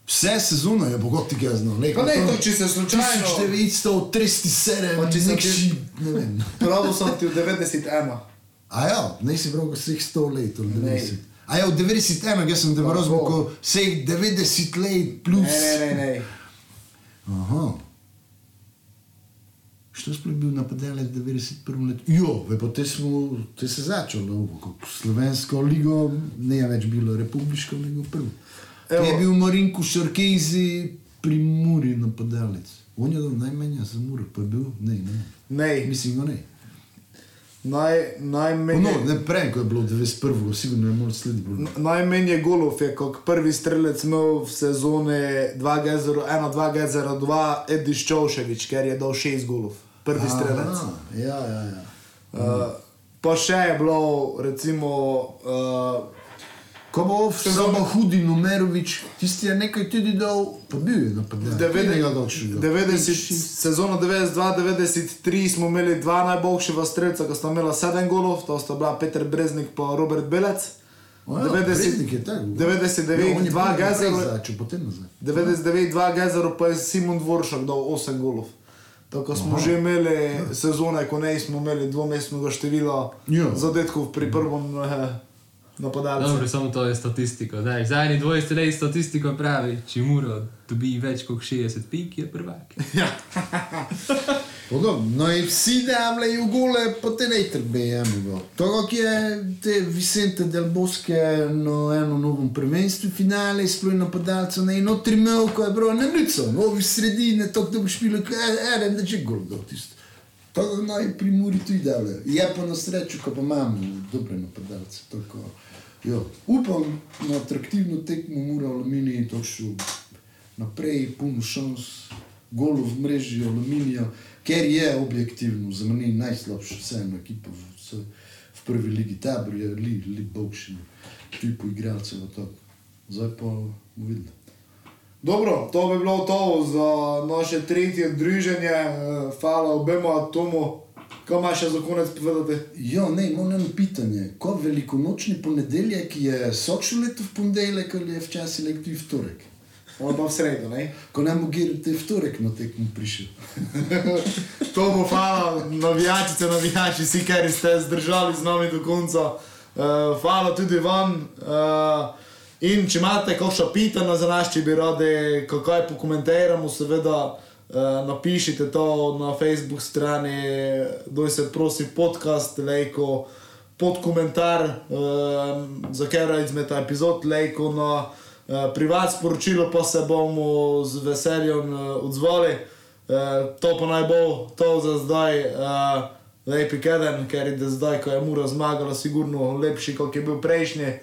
Vse sezono je bogati gazno. Pa ne, to, če se slučajno- 1937, Pa če se nekši, ti- ne vem. Pravno sem ti v 91. A ja, ne si prav vseh 100 let, ali Ne. 90. A ja, v 91, jaz sem te razumel, ko vseh 90 let plus. Ne, ne, ne, ne. Aha. Što sploh bil napadalec v 91. letu? Jo, ve, pa te, smo, te se začelo, kot slovensko ligo, ne je več bilo republiško ligo prvo. Evo. Je bil Marinku Šarkezi pri Muri napadalec. On je dal najmanj za Muro, pa je bil, ne, ne. Ne, Mislim, ga ne. naj, najmanj. No, ne prej, ko je bilo 91. sigurno je moral slediti. Najmanj je golov je kot prvi strelec imel v sezoni 1-2-0-2 Ediš Čovševič, ker je dal 6 golov. Prvi strelec. Aha, Ja, ja, ja. Uh, pa še je bilo, recimo, uh, Ko bo samo hudi Numerovič, tisti je nekaj tudi dal, pa bil je napadalec. Enega dolžšega. 90, sezono 92-93 smo imeli dva najboljša strelca, ki sta imela 7 golov, to sta bila Peter Breznik in Robert Belec. Ja, Breznik je tak. 99, Ja, on je dva prvi Gezer, naprej začel, potem nazaj. 99-2 Gezeru, pa je Simon Dvoršak dal 8 golov. Tako smo Aha. že imeli sezone, ko ne smo imeli dvomestnega števila Ja. zadetkov pri prvem eh, napadalcu. Dobro, samo to je statistika. Zadnji 20 let statistika pravi, če mora dobi več kot 60 pik, je prvak. Podobno, no in vsi damljajo gole, pa te ne trebejemo. To, kako je te Vicente del Bosque na eno novem prvenstvu finale, sploh napadalcev, ne eno trimel, ko je bilo na lico, novi sredine, to, da boš špil, eden, da že gol dal tisto. To naj pri Muri tudi dale. Je pa na srečo, ko pa imamo dobre napadalce. Tako, jo. Upam na atraktivno tekmo Mura Aluminij, to še naprej, puno šans, golo v mreži Aluminija, ker je objektivno za meni najslabša vseeno ekipa v, vse- v prvi ligi. Tabor je li, li bovšin, tu po igralcev, tako. Zdaj pa bomo videli. Dobro, to bi bilo to za naše tretje druženje. Hvala obema Tomu. Kaj imaš še za konec povedati? Ja, ne, imam eno pitanje. Ko velikonočni ponedeljek je sočno leto v ponedeljek ali je včasih nek tudi vtorek? On pa v sredo, ne? Ko ne mogirate v torek na tekmo prišel. To bo hvala, navijačice, navijači, vsi, ki ste zdržali z nami do konca. Uh, hvala tudi vam. Uh, in če imate kakšno pitanje za nas, če bi radi, kaj pokomentiramo, seveda uh, napišite to na Facebook strani, doj se prosim podcast, lejko pod komentar, uh, za katero izmed epizod, lejko na uh, privat sporočilo, pa se bomo z veseljem uh, odzvali. Uh, to pa naj bo to za zdaj, uh, lepi keden, ker je zdaj, ko je Mura zmagala, sigurno lepši, kot je bil prejšnji.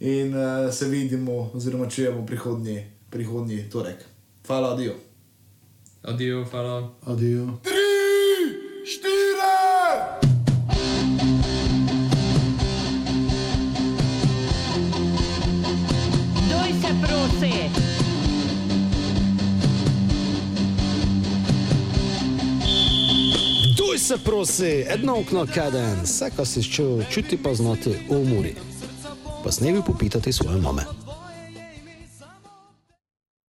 In uh, se vidimo, oziroma čujemo prihodnji, prihodnji torek. Hvala, adijo. Adijo, hvala. Adijo. Štiri! Doj se prosi. Duj se prosi, edno okno kaden, vse, kar si čutil, čuti poznati v Muri. Pa s nebi popitati svoje mame.